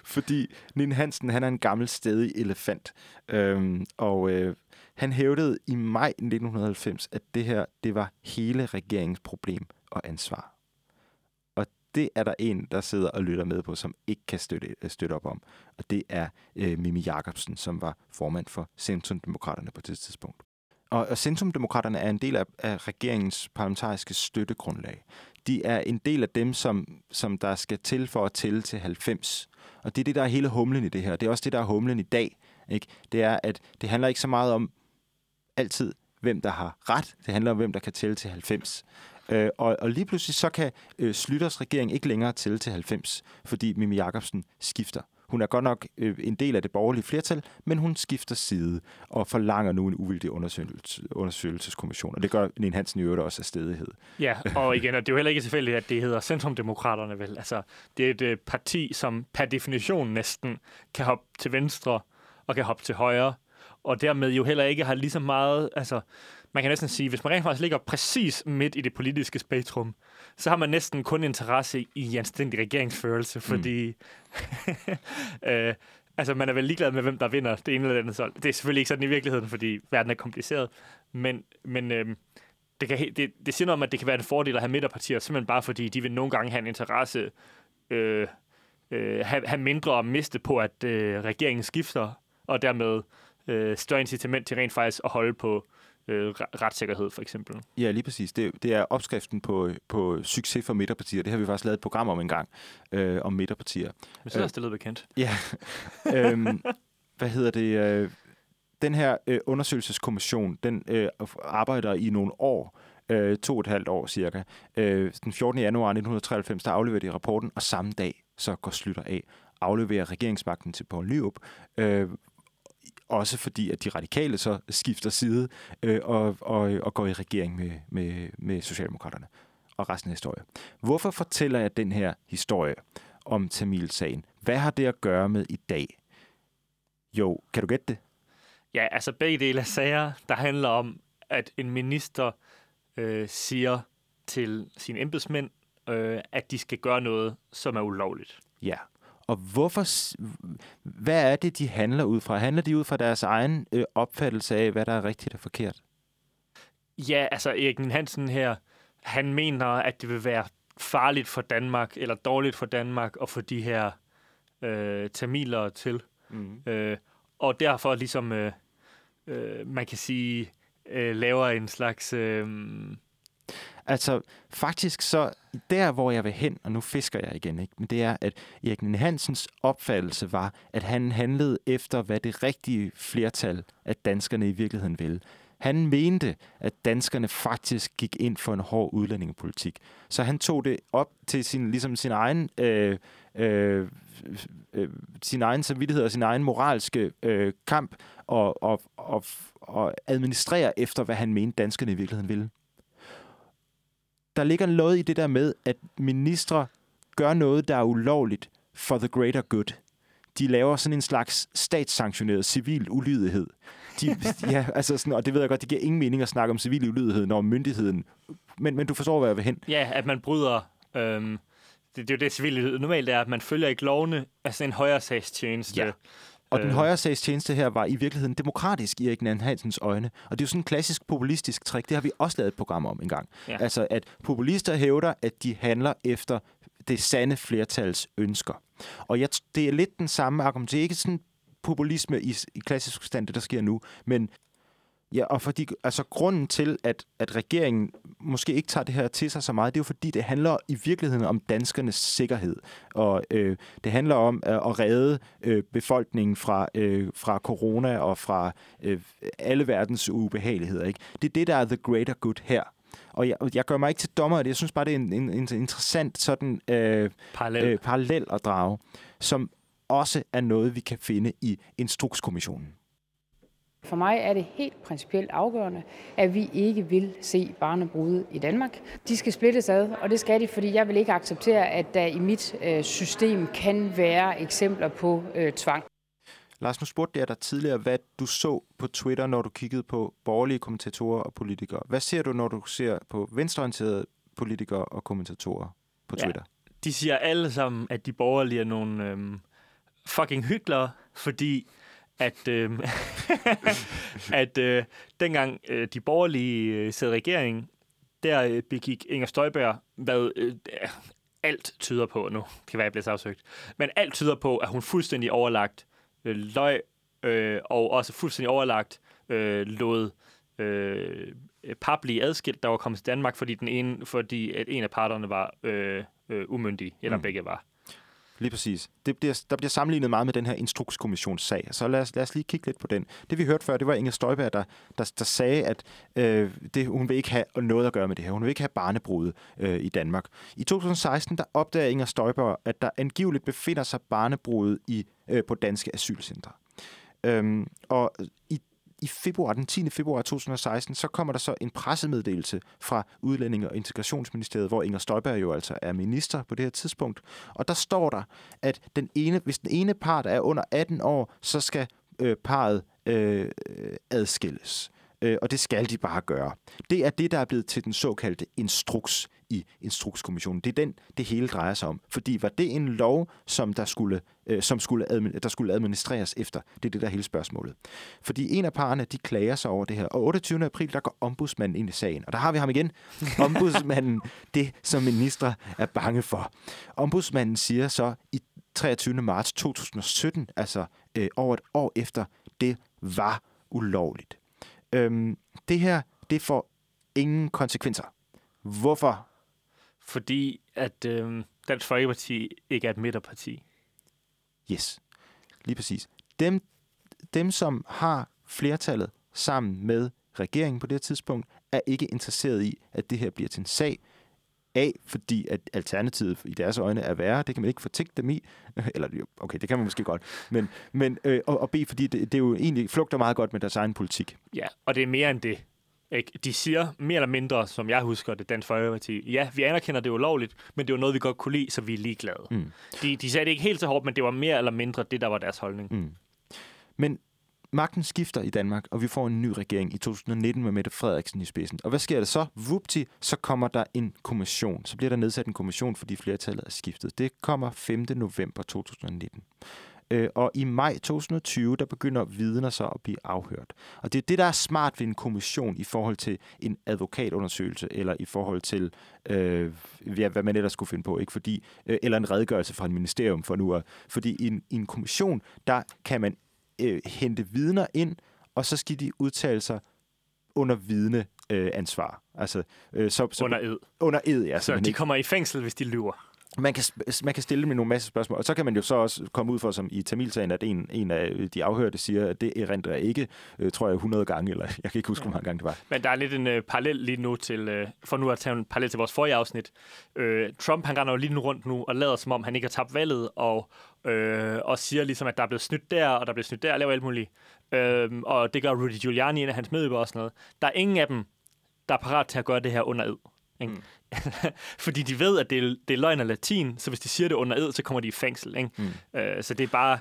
Speaker 1: fordi Nien Hansen, han er en gammel stedig elefant. Øhm, og øh, han hævdede i maj 1990, at det her, det var hele regeringens problem og ansvar. Det er der en, der sidder og lytter med på, som ikke kan støtte, øh, støtte op om. Og det er øh, Mimi Jakobsen, som var formand for Centrumdemokraterne på det tidspunkt. Og, og Centrumdemokraterne er en del af, af regeringens parlamentariske støttegrundlag. De er en del af dem, som, som der skal til for at tælle til 90. Og det er det, der er hele humlen i det her. Det er også det, der er humlen i dag. Ikke? Det er, at det handler ikke så meget om altid, hvem der har ret. Det handler om, hvem der kan tælle til 90. Øh, og, og lige pludselig så kan øh, Slytters regering ikke længere tælle til 90, fordi Mimi Jakobsen skifter. Hun er godt nok øh, en del af det borgerlige flertal, men hun skifter side og forlanger nu en uvildig undersøgelses- undersøgelseskommission. Og det gør Nien Hansen i øvrigt også af stedighed.
Speaker 2: Ja, og igen, og det er jo heller ikke tilfældigt, at det hedder Centrumdemokraterne, vel? Altså, det er et øh, parti, som per definition næsten kan hoppe til venstre og kan hoppe til højre, og dermed jo heller ikke har lige så meget, altså, man kan næsten sige, hvis man rent faktisk ligger præcis midt i det politiske spektrum, så har man næsten kun interesse i anstændig regeringsførelse, fordi øh, altså, man er vel ligeglad med, hvem der vinder det ene eller det andet. Så det er selvfølgelig ikke sådan i virkeligheden, fordi verden er kompliceret, men, men øh, det, kan, det, det siger noget om, at det kan være en fordel at have midterpartier, simpelthen bare fordi de vil nogle gange have en interesse, øh, øh, have, have mindre at miste på, at øh, regeringen skifter, og dermed øh, større incitament til rent faktisk at holde på øh, re- retssikkerhed, for eksempel.
Speaker 1: Ja, lige præcis. Det, det er opskriften på, på succes for midterpartier. Det har vi faktisk lavet et program om en gang, øh, om midterpartier.
Speaker 2: Men så er det lyder bekendt.
Speaker 1: Ja. øhm, hvad hedder det? Øh, den her øh, undersøgelseskommission, den øh, arbejder i nogle år, øh, to og et halvt år cirka. Øh, den 14. januar 1993, der afleverer de rapporten, og samme dag, så går Slytter af, afleverer regeringsmagten til Poul Nyrup, øh, også fordi, at de radikale så skifter side øh, og, og, og går i regering med, med, med Socialdemokraterne. Og resten af historien. Hvorfor fortæller jeg den her historie om Tamil-sagen? Hvad har det at gøre med i dag? Jo, kan du gætte det?
Speaker 2: Ja, altså begge dele af sager, der handler om, at en minister øh, siger til sine embedsmænd, øh, at de skal gøre noget, som er ulovligt.
Speaker 1: Ja. Og hvorfor, hvad er det, de handler ud fra? Handler de ud fra deres egen øh, opfattelse af, hvad der er rigtigt og forkert?
Speaker 2: Ja, altså Erik Hansen her, han mener, at det vil være farligt for Danmark, eller dårligt for Danmark, at få de her øh, tamiler til.
Speaker 1: Mm.
Speaker 2: Øh, og derfor ligesom, øh, øh, man kan sige, øh, laver en slags... Øh,
Speaker 1: Altså, faktisk så, der hvor jeg vil hen, og nu fisker jeg igen, ikke? men det er, at Erik Nien Hansens opfattelse var, at han handlede efter, hvad det rigtige flertal af danskerne i virkeligheden ville. Han mente, at danskerne faktisk gik ind for en hård udlændingepolitik. Så han tog det op til sin, ligesom sin egen... Øh, øh, øh, sin egen samvittighed og sin egen moralske øh, kamp og, og, og, og administrere efter, hvad han mente, danskerne i virkeligheden ville. Der ligger noget i det der med, at ministre gør noget, der er ulovligt for the greater good. De laver sådan en slags statssanktioneret civil ulydighed. De, ja, altså sådan, og det ved jeg godt, det giver ingen mening at snakke om civil ulydighed, når myndigheden... Men, men du forstår, hvad jeg vil hen.
Speaker 2: Ja, at man bryder... Øhm, det, det er jo det civile normalt er, at man følger ikke lovene af sådan en højere sagstjeneste.
Speaker 1: Ja. Og den
Speaker 2: Øh.
Speaker 1: højere sagstjeneste her var i virkeligheden demokratisk i Erik Nern Hansens øjne. Og det er jo sådan en klassisk populistisk trick. Det har vi også lavet et program om en gang.
Speaker 2: Ja.
Speaker 1: Altså, at populister hævder, at de handler efter det sande flertals ønsker. Og jeg, det er lidt den samme argument. Det er ikke sådan populisme i, i klassisk forstand, det der sker nu, men Ja, og fordi, altså grunden til, at, at regeringen måske ikke tager det her til sig så meget, det er jo fordi, det handler i virkeligheden om danskernes sikkerhed. Og øh, det handler om øh, at redde øh, befolkningen fra, øh, fra corona og fra øh, alle verdens ubehageligheder. Ikke? Det er det, der er the greater good her. Og jeg, jeg gør mig ikke til dommer af det. Jeg synes bare, det er en, en, en interessant sådan, øh,
Speaker 2: Parallel.
Speaker 1: øh, parallel at drage, som også er noget, vi kan finde i Instrukskommissionen.
Speaker 4: For mig er det helt principielt afgørende, at vi ikke vil se barnebrude i Danmark. De skal splittes ad, og det skal de, fordi jeg vil ikke acceptere, at der i mit øh, system kan være eksempler på øh, tvang.
Speaker 1: Lars, nu spurgte jeg dig tidligere, hvad du så på Twitter, når du kiggede på borgerlige kommentatorer og politikere. Hvad ser du, når du ser på venstreorienterede politikere og kommentatorer på
Speaker 2: Ja.
Speaker 1: Twitter?
Speaker 2: De siger alle sammen, at de borgerlige er nogle øhm, fucking hyklere, fordi at, øhm, at øh, dengang øh, de borgerlige øh, sad i regeringen, der øh, begik Inger Støjberg, hvad øh, alt tyder på nu, det kan være, jeg bliver sagsøgt, men alt tyder på, at hun fuldstændig overlagt øh, løg, øh, og også fuldstændig overlagt øh, lod øh, par blive adskilt, der var kommet til Danmark, fordi, den ene, fordi at en af parterne var øh, øh, umyndig, eller
Speaker 1: mm.
Speaker 2: begge var.
Speaker 1: Lige præcis. Det bliver, der bliver sammenlignet meget med den her instrukskommissionssag. Så lad os, lad os lige kigge lidt på den. Det vi hørte før, det var Inger Støjberg, der, der, der sagde, at øh, det, hun vil ikke have noget at gøre med det her. Hun vil ikke have barnebrud øh, i Danmark. I 2016 der opdager Inger Støjberg, at der angiveligt befinder sig barnebrud i, øh, på danske asylcentre. Øhm, og i, i februar, den 10. februar 2016, så kommer der så en pressemeddelelse fra Udlændinge- og Integrationsministeriet, hvor Inger Støjberg jo altså er minister på det her tidspunkt. Og der står der, at den ene, hvis den ene part er under 18 år, så skal øh, parret øh, øh, adskilles. Øh, og det skal de bare gøre. Det er det, der er blevet til den såkaldte instruks i Instrukskommissionen. Det er den, det hele drejer sig om. Fordi var det en lov, som der skulle, øh, som skulle, der skulle administreres efter? Det er det, der er hele spørgsmålet. Fordi en af parerne, de klager sig over det her. Og 28. april, der går ombudsmanden ind i sagen. Og der har vi ham igen. Ombudsmanden, det som ministre er bange for. Ombudsmanden siger så i 23. marts 2017, altså øh, over et år efter, det var ulovligt. Øhm, det her, det får ingen konsekvenser. Hvorfor?
Speaker 2: Fordi at øh, Dansk Folkeparti ikke er et midterparti.
Speaker 1: Yes, lige præcis. Dem, dem som har flertallet sammen med regeringen på det her tidspunkt, er ikke interesseret i, at det her bliver til en sag. A, fordi at alternativet i deres øjne er værre. Det kan man ikke fortægte dem i. Eller okay, det kan man måske godt. Men, men, øh, og, og B, fordi det, det er jo egentlig flugter meget godt med deres egen politik.
Speaker 2: Ja, og det er mere end det. Ikke? De siger mere eller mindre, som jeg husker det, Dansk Folkeparti, ja, vi anerkender, det er ulovligt, men det var noget, vi godt kunne lide, så vi er ligeglade.
Speaker 1: Mm.
Speaker 2: De, de sagde det ikke helt så hårdt, men det var mere eller mindre det, der var deres holdning.
Speaker 1: Mm. Men magten skifter i Danmark, og vi får en ny regering i 2019 med Mette Frederiksen i spidsen. Og hvad sker der så? Vupti, så kommer der en kommission. Så bliver der nedsat en kommission, fordi flertallet er skiftet. Det kommer 5. november 2019. Øh, og i maj 2020, der begynder vidner så at blive afhørt. Og det er det, der er smart ved en kommission i forhold til en advokatundersøgelse, eller i forhold til, øh, ja, hvad man ellers skulle finde på, ikke? Fordi, øh, eller en redegørelse fra et ministerium for nu. Fordi i en, i en kommission, der kan man øh, hente vidner ind, og så skal de udtale sig under vidne øh, ansvar. Altså, øh, så, så,
Speaker 2: Under ed.
Speaker 1: under ed, ja.
Speaker 2: Så de
Speaker 1: ikke.
Speaker 2: kommer i fængsel, hvis de lyver.
Speaker 1: man kan, man kan stille med nogle masse spørgsmål, og så kan man jo så også komme ud for, som i Tamilsagen, at en, en af de afhørte siger, at det erindrer ikke, øh, tror jeg, 100 gange, eller jeg kan ikke huske, hvor mange gange det var.
Speaker 2: Men der er lidt en øh, parallel lige nu til, øh, for nu at tage en parallel til vores forrige afsnit. Øh, Trump, han render jo lige nu rundt nu og lader som om, han ikke har tabt valget, og, øh, og siger ligesom, at der er blevet snydt der, og der er blevet snydt der, og laver alt muligt. Øh, og det gør Rudy Giuliani, en af hans medøber og sådan noget. Der er ingen af dem, der er parat til at gøre det her under ed. Ikke? Mm. Fordi de ved, at det er, det er løgn og latin, så hvis de siger det under ed, så kommer de i fængsel. Ikke? Mm. Øh, så det er bare,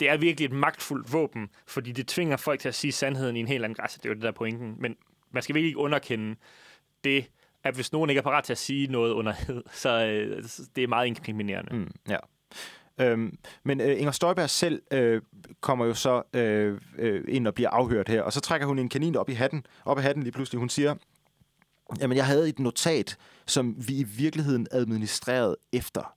Speaker 2: det er virkelig et magtfuldt våben, fordi det tvinger folk til at sige sandheden i en helt anden græs. Det er jo det der pointen. Men man skal virkelig ikke underkende det, at hvis nogen ikke er parat til at sige noget under ed, så øh, det er meget inkriminerende.
Speaker 1: Mm, ja. Øhm, men øh, Inger Støjberg selv øh, kommer jo så øh, øh, ind og bliver afhørt her, og så trækker hun en kanin op i hatten, op i hatten lige pludselig. Hun siger, Jamen, jeg havde et notat, som vi i virkeligheden administrerede efter.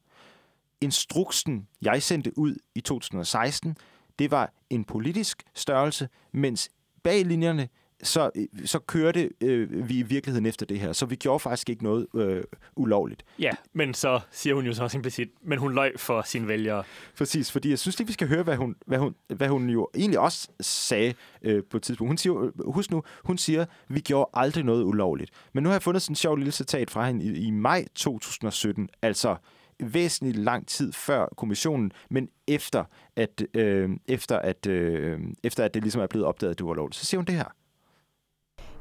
Speaker 1: Instruksen, jeg sendte ud i 2016, det var en politisk størrelse, mens bag linjerne, så, så kørte øh, vi i virkeligheden efter det her. Så vi gjorde faktisk ikke noget øh, ulovligt.
Speaker 2: Ja, men så siger hun jo så også implicit, men hun løj for sine vælgere.
Speaker 1: Præcis, fordi jeg synes lige, vi skal høre, hvad hun, hvad hun, hvad hun jo egentlig også sagde øh, på et tidspunkt. Hun siger, husk nu, hun siger, vi gjorde aldrig noget ulovligt. Men nu har jeg fundet sådan en sjov lille citat fra hende i, i maj 2017, altså væsentligt lang tid før kommissionen, men efter at, øh, efter, at, øh, efter at det ligesom er blevet opdaget, at det var lovligt. Så siger hun det her.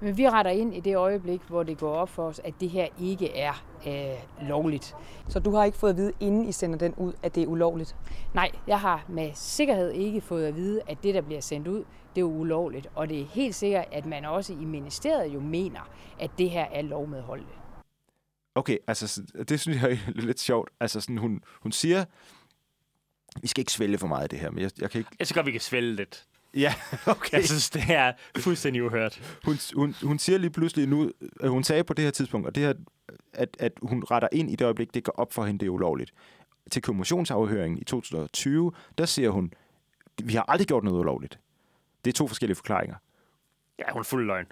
Speaker 4: Men vi retter ind i det øjeblik, hvor det går op for os, at det her ikke er øh, lovligt.
Speaker 5: Så du har ikke fået at vide, inden I sender den ud, at det er ulovligt?
Speaker 4: Nej, jeg har med sikkerhed ikke fået at vide, at det, der bliver sendt ud, det er ulovligt. Og det er helt sikkert, at man også i ministeriet jo mener, at det her er lovmedholdeligt.
Speaker 1: Okay, altså det synes jeg er lidt sjovt. Altså sådan, hun, hun siger, vi skal ikke svælge for meget af det her, men jeg, jeg kan ikke...
Speaker 2: Jeg synes godt, vi kan svælge lidt.
Speaker 1: Ja, okay.
Speaker 2: Jeg synes, det er fuldstændig uhørt.
Speaker 1: Hun, hun, hun siger lige pludselig nu, at hun sagde på det her tidspunkt, og det her, at, at hun retter ind i det øjeblik, det går op for hende, det er ulovligt. Til kommissionsafhøringen i 2020, der siger hun, vi har aldrig gjort noget ulovligt. Det er to forskellige forklaringer.
Speaker 2: Ja, hun er fuld løgn.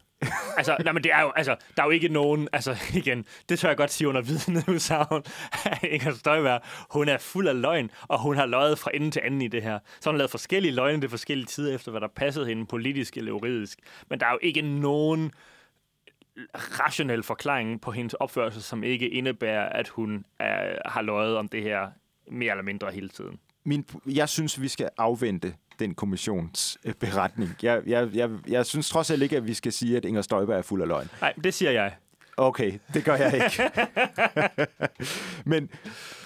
Speaker 2: altså, nej, men det er jo, altså, der er jo ikke nogen, altså igen, det tør jeg godt sige under vidneudsagn af Inger Støjberg. Hun er fuld af løgn, og hun har løjet fra ende til anden i det her. Så hun har lavet forskellige løgne til forskellige tider efter, hvad der passede hende politisk eller juridisk. Men der er jo ikke nogen rationel forklaring på hendes opførsel, som ikke indebærer, at hun er, har løjet om det her mere eller mindre hele tiden.
Speaker 1: Min, jeg synes, vi skal afvente den kommissionsberetning. Jeg, jeg, jeg, jeg synes trods alt ikke, at vi skal sige, at Inger Støjberg er fuld af løgn.
Speaker 2: Nej, det siger jeg.
Speaker 1: Okay, det gør jeg ikke. Men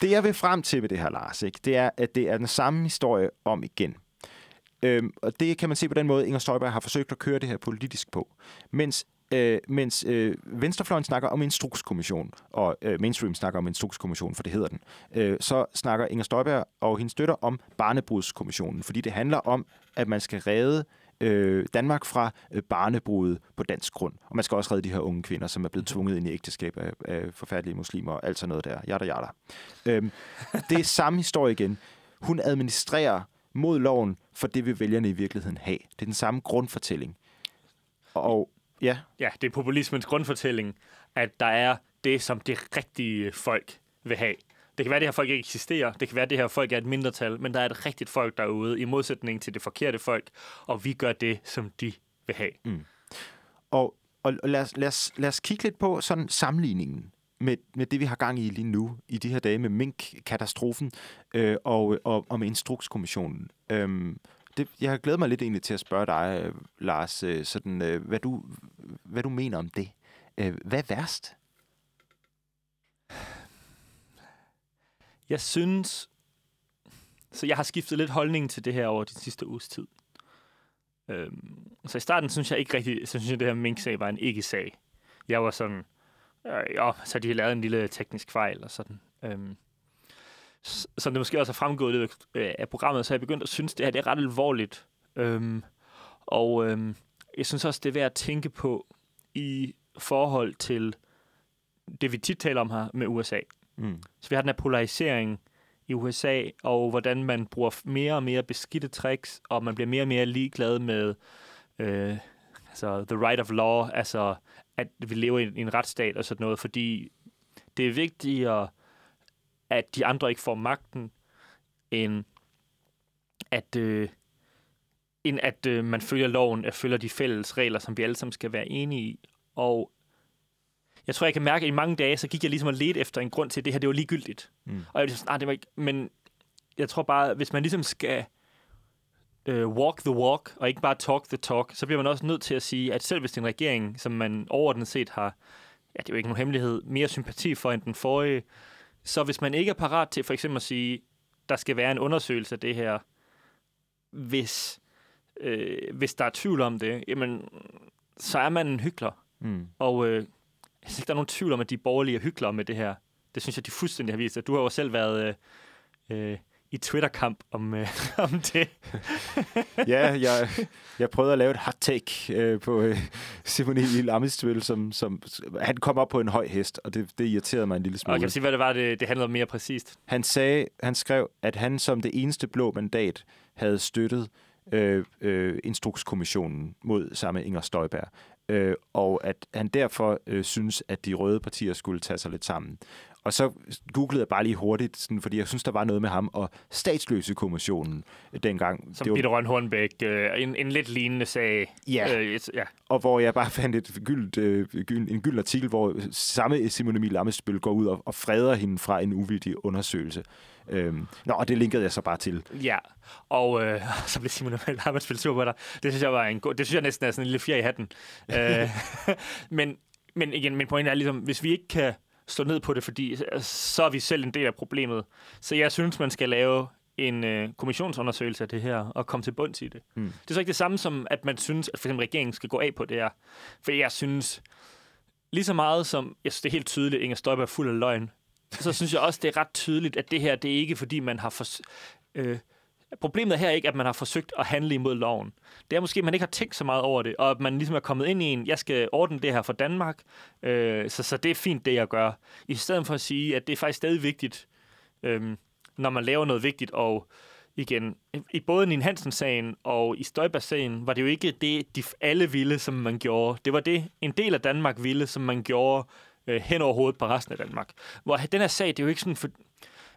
Speaker 1: det, jeg vil frem til med det her, Lars, ikke, det er, at det er den samme historie om igen. Øhm, og det kan man se på den måde, Inger Støjberg har forsøgt at køre det her politisk på. Mens øh, mens øh, Venstrefløjen snakker om en strukskommission, og øh, mainstream snakker om en strukskommission, for det hedder den, øh, så snakker Inger Støjberg og hendes støtter om barnebrudskommissionen, fordi det handler om, at man skal redde øh, Danmark fra øh, barnebrudet på dansk grund. Og man skal også redde de her unge kvinder, som er blevet tvunget ind i ægteskab af, af forfærdelige muslimer og alt sådan noget der. Jada, jada. Øhm, det er samme historie igen. Hun administrerer mod loven, for det vil vælgerne i virkeligheden have. Det er den samme grundfortælling. Og Ja.
Speaker 2: Ja, det er populismens grundfortælling, at der er det, som det rigtige folk vil have. Det kan være, at det her folk ikke eksisterer. Det kan være, at det her folk er et mindretal, men der er et rigtigt folk derude, i modsætning til det forkerte folk, og vi gør det, som de vil have.
Speaker 1: Mm. Og, og lad, os, lad, os, lad os kigge lidt på sådan sammenligningen med, med det, vi har gang i lige nu, i de her dage med mink-katastrofen øh, og, og, og med Instrukskommissionen. Øhm, det, jeg har glædet mig lidt egentlig til at spørge dig, øh, Lars, øh, sådan, øh, hvad, du, hvad du mener om det. Hvad er værst?
Speaker 2: Jeg synes... Så jeg har skiftet lidt holdning til det her over de sidste uges tid. Øhm, så i starten synes jeg ikke rigtig, så synes jeg, det her mink-sag var en ikke-sag. Jeg var sådan, øh, ja, så de har lavet en lille teknisk fejl og sådan. Øhm, som det måske også har fremgået lidt øh, af programmet, så jeg begyndt at synes, at det her det er ret alvorligt. Øhm, og øhm, jeg synes også, det er værd at tænke på i forhold til det, vi tit taler om her med USA. Mm. Så vi har den her polarisering i USA, og hvordan man bruger mere og mere beskidte tricks, og man bliver mere og mere ligeglad med øh, altså the right of law, altså at vi lever i en retsstat og sådan noget, fordi det er vigtigt at de andre ikke får magten, end at, øh, end at øh, man følger loven, at følger de fælles regler, som vi alle sammen skal være enige i. Og jeg tror, jeg kan mærke, at i mange dage, så gik jeg ligesom og ledte efter en grund til, at det her det var ligegyldigt.
Speaker 1: Mm.
Speaker 2: Og jeg var ligesom sådan, "Ah, det var ikke... Men jeg tror bare, hvis man ligesom skal øh, walk the walk, og ikke bare talk the talk, så bliver man også nødt til at sige, at selv hvis det er en regering, som man overordnet set har, ja, det er jo ikke nogen hemmelighed, mere sympati for end den forrige, så hvis man ikke er parat til for eksempel at sige, der skal være en undersøgelse af det her, hvis, øh, hvis der er tvivl om det, jamen, så er man en hykler.
Speaker 1: Mm.
Speaker 2: Og øh, jeg synes ikke, der er nogen tvivl om, at de borgerlige er hyklere med det her. Det synes jeg, de fuldstændig har vist. Du har jo selv været øh, øh, i Twitter-kamp om, øh, om det.
Speaker 1: ja, jeg, jeg prøvede at lave et hot take øh, på øh, Simon Emil Amitsbøl, som, som han kom op på en høj hest, og det, det irriterede mig en lille
Speaker 2: Og
Speaker 1: smule.
Speaker 2: jeg kan sige, hvad det var, det, det handlede om mere præcist.
Speaker 1: Han sagde, han skrev, at han som det eneste blå mandat havde støttet øh, øh, Instrukskommissionen mod samme Inger Støjberg. Øh, og at han derfor øh, synes, at de røde partier skulle tage sig lidt sammen. Og så googlede jeg bare lige hurtigt, sådan, fordi jeg synes, der var noget med ham og statsløsekommissionen dengang.
Speaker 2: Som
Speaker 1: Det var-
Speaker 2: Peter Røn Hornbæk. Øh, en, en lidt lignende sag.
Speaker 1: Ja.
Speaker 2: Øh, et- ja.
Speaker 1: og hvor jeg bare fandt et gyldt, øh, gyld, en gyld artikel, hvor samme Simon Emil Amitsbøl går ud og, og freder hende fra en uvildig undersøgelse. Øhm, nå, og det linkede jeg så bare til.
Speaker 2: Ja, og øh, så blev Simon Emil Amitsbøl sur på dig. Det synes jeg var en god, det synes jeg næsten er sådan en lille fjer i hatten. øh, men, men igen, min pointe er ligesom, hvis vi ikke kan stå ned på det, fordi øh, så er vi selv en del af problemet. Så jeg synes, man skal lave en øh, kommissionsundersøgelse af det her, og komme til bunds i det.
Speaker 1: Mm.
Speaker 2: Det er så ikke det samme som, at man synes, at for eksempel regeringen skal gå af på det her. For jeg synes, lige så meget som, jeg synes det er helt tydeligt, at Inger Støjberg er fuld af løgn, så synes jeg også, det er ret tydeligt, at det her, det er ikke fordi, man har... For, øh, problemet her er ikke, at man har forsøgt at handle imod loven. Det er måske, at man ikke har tænkt så meget over det, og at man ligesom er kommet ind i en, jeg skal ordne det her for Danmark, øh, så, så det er fint, det jeg gør. I stedet for at sige, at det er faktisk stadig vigtigt, øh, når man laver noget vigtigt, og igen, i både Nien Hansen-sagen og i Støjberg-sagen, var det jo ikke det, de alle ville, som man gjorde. Det var det, en del af Danmark ville, som man gjorde øh, hen over hovedet på resten af Danmark. Hvor den her sag, det er jo ikke sådan, for,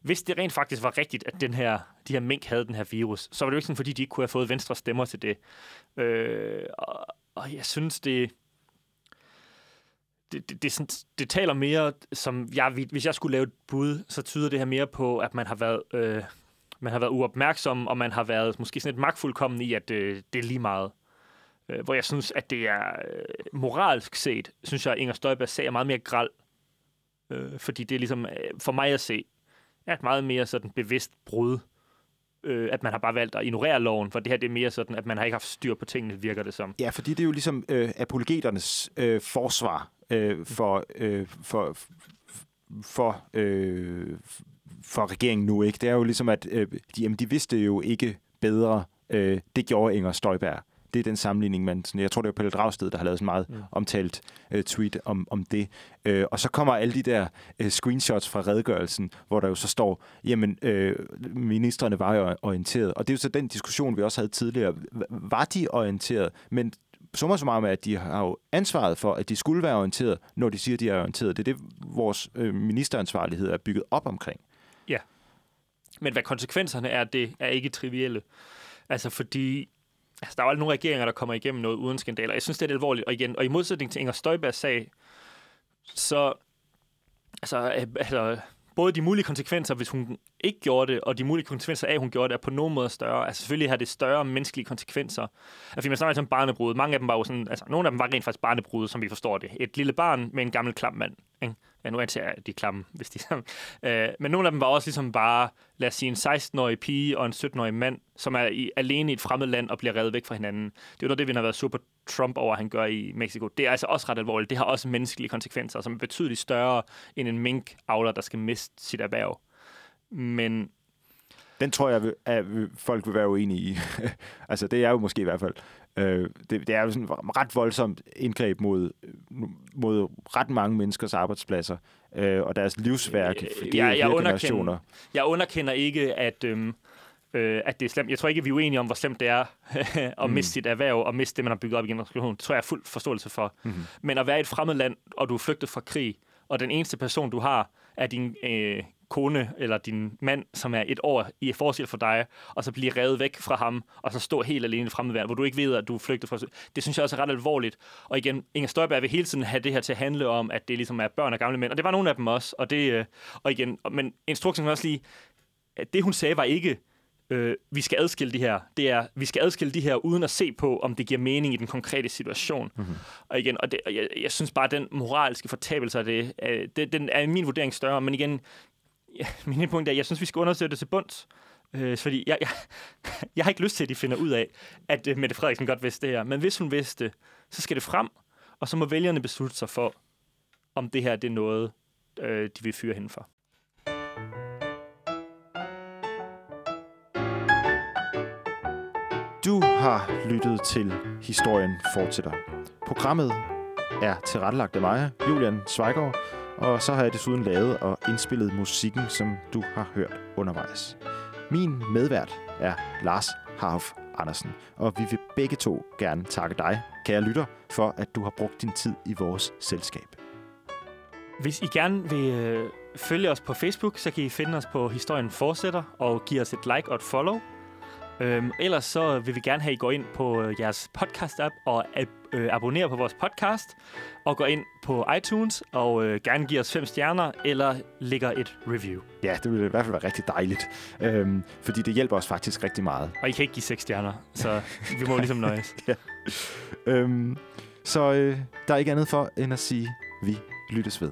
Speaker 2: hvis det rent faktisk var rigtigt, at den her, de her mink havde den her virus, så var det jo ikke sådan, fordi de ikke kunne have fået venstre stemmer til det. Øh, og, og jeg synes, det, det, det, det, er sådan, det taler mere, som jeg, hvis jeg skulle lave et bud, så tyder det her mere på, at man har været, øh, man har været uopmærksom, og man har været måske sådan et magtfuldkommen i, at øh, det er lige meget. Øh, hvor jeg synes, at det er øh, moralsk set, synes jeg, at Inger Støjbergs sag er meget mere gral. Øh, fordi det er ligesom, øh, for mig at se, et meget mere sådan bevidst brud. Øh, at man har bare valgt at ignorere loven, for det her det er mere sådan, at man har ikke haft styr på tingene, virker det som.
Speaker 1: Ja, fordi det er jo ligesom øh, apologeternes øh, forsvar øh, for, øh, for, for, øh, for regeringen nu. ikke. Det er jo ligesom, at øh, de, jamen, de vidste jo ikke bedre. Øh, det gjorde Inger Støjberg. Det er den sammenligning, man... Sådan, jeg tror, det var Pelle Dragsted, der har lavet sådan meget mm. omtalt øh, tweet om, om det. Øh, og så kommer alle de der øh, screenshots fra redegørelsen, hvor der jo så står, jamen, øh, ministerne var jo orienteret. Og det er jo så den diskussion, vi også havde tidligere. Var de orienteret? Men summa summarum er, at de har jo ansvaret for, at de skulle være orienteret, når de siger, at de er orienteret. Det er det, vores øh, ministeransvarlighed er bygget op omkring.
Speaker 2: Men hvad konsekvenserne er, det er ikke trivielle. Altså fordi, altså der er jo aldrig nogen regeringer, der kommer igennem noget uden skandaler. Jeg synes, det er alvorligt. Og igen, og i modsætning til Inger Støjbergs sag, så altså, øh, altså, både de mulige konsekvenser, hvis hun ikke gjorde det, og de mulige konsekvenser af, at hun gjorde det, er på nogen måde større. Altså selvfølgelig har det større menneskelige konsekvenser. Altså, man snakker om barnebrud. Mange af dem var jo sådan, altså nogle af dem var rent faktisk barnebrud, som vi forstår det. Et lille barn med en gammel klam mand. Ikke? Ja, nu antager jeg, at de er klamme, hvis de øh, Men nogle af dem var også ligesom bare, lad os sige, en 16-årig pige og en 17-årig mand, som er i, alene i et fremmed land og bliver revet væk fra hinanden. Det er jo noget, det vi har været super Trump over, han gør i Mexico. Det er altså også ret alvorligt. Det har også menneskelige konsekvenser, som er betydeligt større end en mink-avler, der skal miste sit erhverv. Men
Speaker 1: Den tror jeg, at folk vil være uenige i. altså, det er jo måske i hvert fald. Øh, det, det er jo sådan et ret voldsomt indgreb mod, mod ret mange menneskers arbejdspladser øh, og deres livsværk
Speaker 2: Øh,
Speaker 1: fordelt
Speaker 2: jeg- jeg
Speaker 1: flere
Speaker 2: underkender-. Jeg underkender ikke, at, øhm, øh, at det er slemt. Jeg tror ikke, vi er uenige om, hvor slemt det er at
Speaker 1: Mm.
Speaker 2: miste sit erhverv og miste det, man har bygget op i generationen. Det tror jeg er fuld forståelse for.
Speaker 1: Mm-hmm.
Speaker 2: Men at være i et fremmed land, og du er flygtet fra krig, og den eneste person, du har, er din øh, kone eller din mand, som er et år i forskel for dig, og så blive revet væk fra ham, og så stå helt alene i fremmedværn, hvor du ikke ved, at du er flygtet fra... Det synes jeg også er ret alvorligt. Og igen, Inger Støjberg vil hele tiden have det her til at handle om, at det ligesom er børn og gamle mænd, og det var nogle af dem også. Og, det, øh, og igen, men instruktionen også lige, at det hun sagde var ikke, øh, vi skal adskille de her. Det er, vi skal adskille de her, uden at se på, om det giver mening i den konkrete situation. Mm-hmm. Og igen, og, det, og jeg, jeg synes bare, at den moralske fortabelse af det, øh, det, den er i min vurdering større, men igen, ja, min punkt er, at jeg synes, vi skal undersøge det til bunds. Øh, fordi jeg, jeg, jeg har ikke lyst til, at de finder ud af, at øh, Mette Frederiksen godt vidste det her. Men hvis hun vidste det, så skal det frem, og så må vælgerne beslutte sig for, om det her det er noget, øh, de vil fyre hende for.
Speaker 1: Du har lyttet til Historien fortsætter. Programmet er tilrettelagt af mig, Julian Zweigård, og så har jeg desuden lavet og indspillet musikken, som du har hørt undervejs. Min medvært er Lars Harf Andersen, og vi vil begge to gerne takke dig, kære lytter, for at du har brugt din tid i vores selskab.
Speaker 2: Hvis I gerne vil øh, følge os på Facebook, så kan I finde os på Historien Fortsætter og give os et like og et follow. Øhm, ellers så vil vi gerne have, at I går ind på øh, jeres podcast-app og ab- øh, abonnerer på vores podcast, og går ind på iTunes og øh, gerne giver os fem stjerner, eller lægger et review.
Speaker 1: Ja, det ville i hvert fald være rigtig dejligt, øhm, fordi det hjælper os faktisk rigtig meget.
Speaker 2: Og I kan ikke give seks stjerner, så vi må ligesom nøjes.
Speaker 1: ja. øhm, så øh, der er ikke andet for end at sige, vi lyttes ved.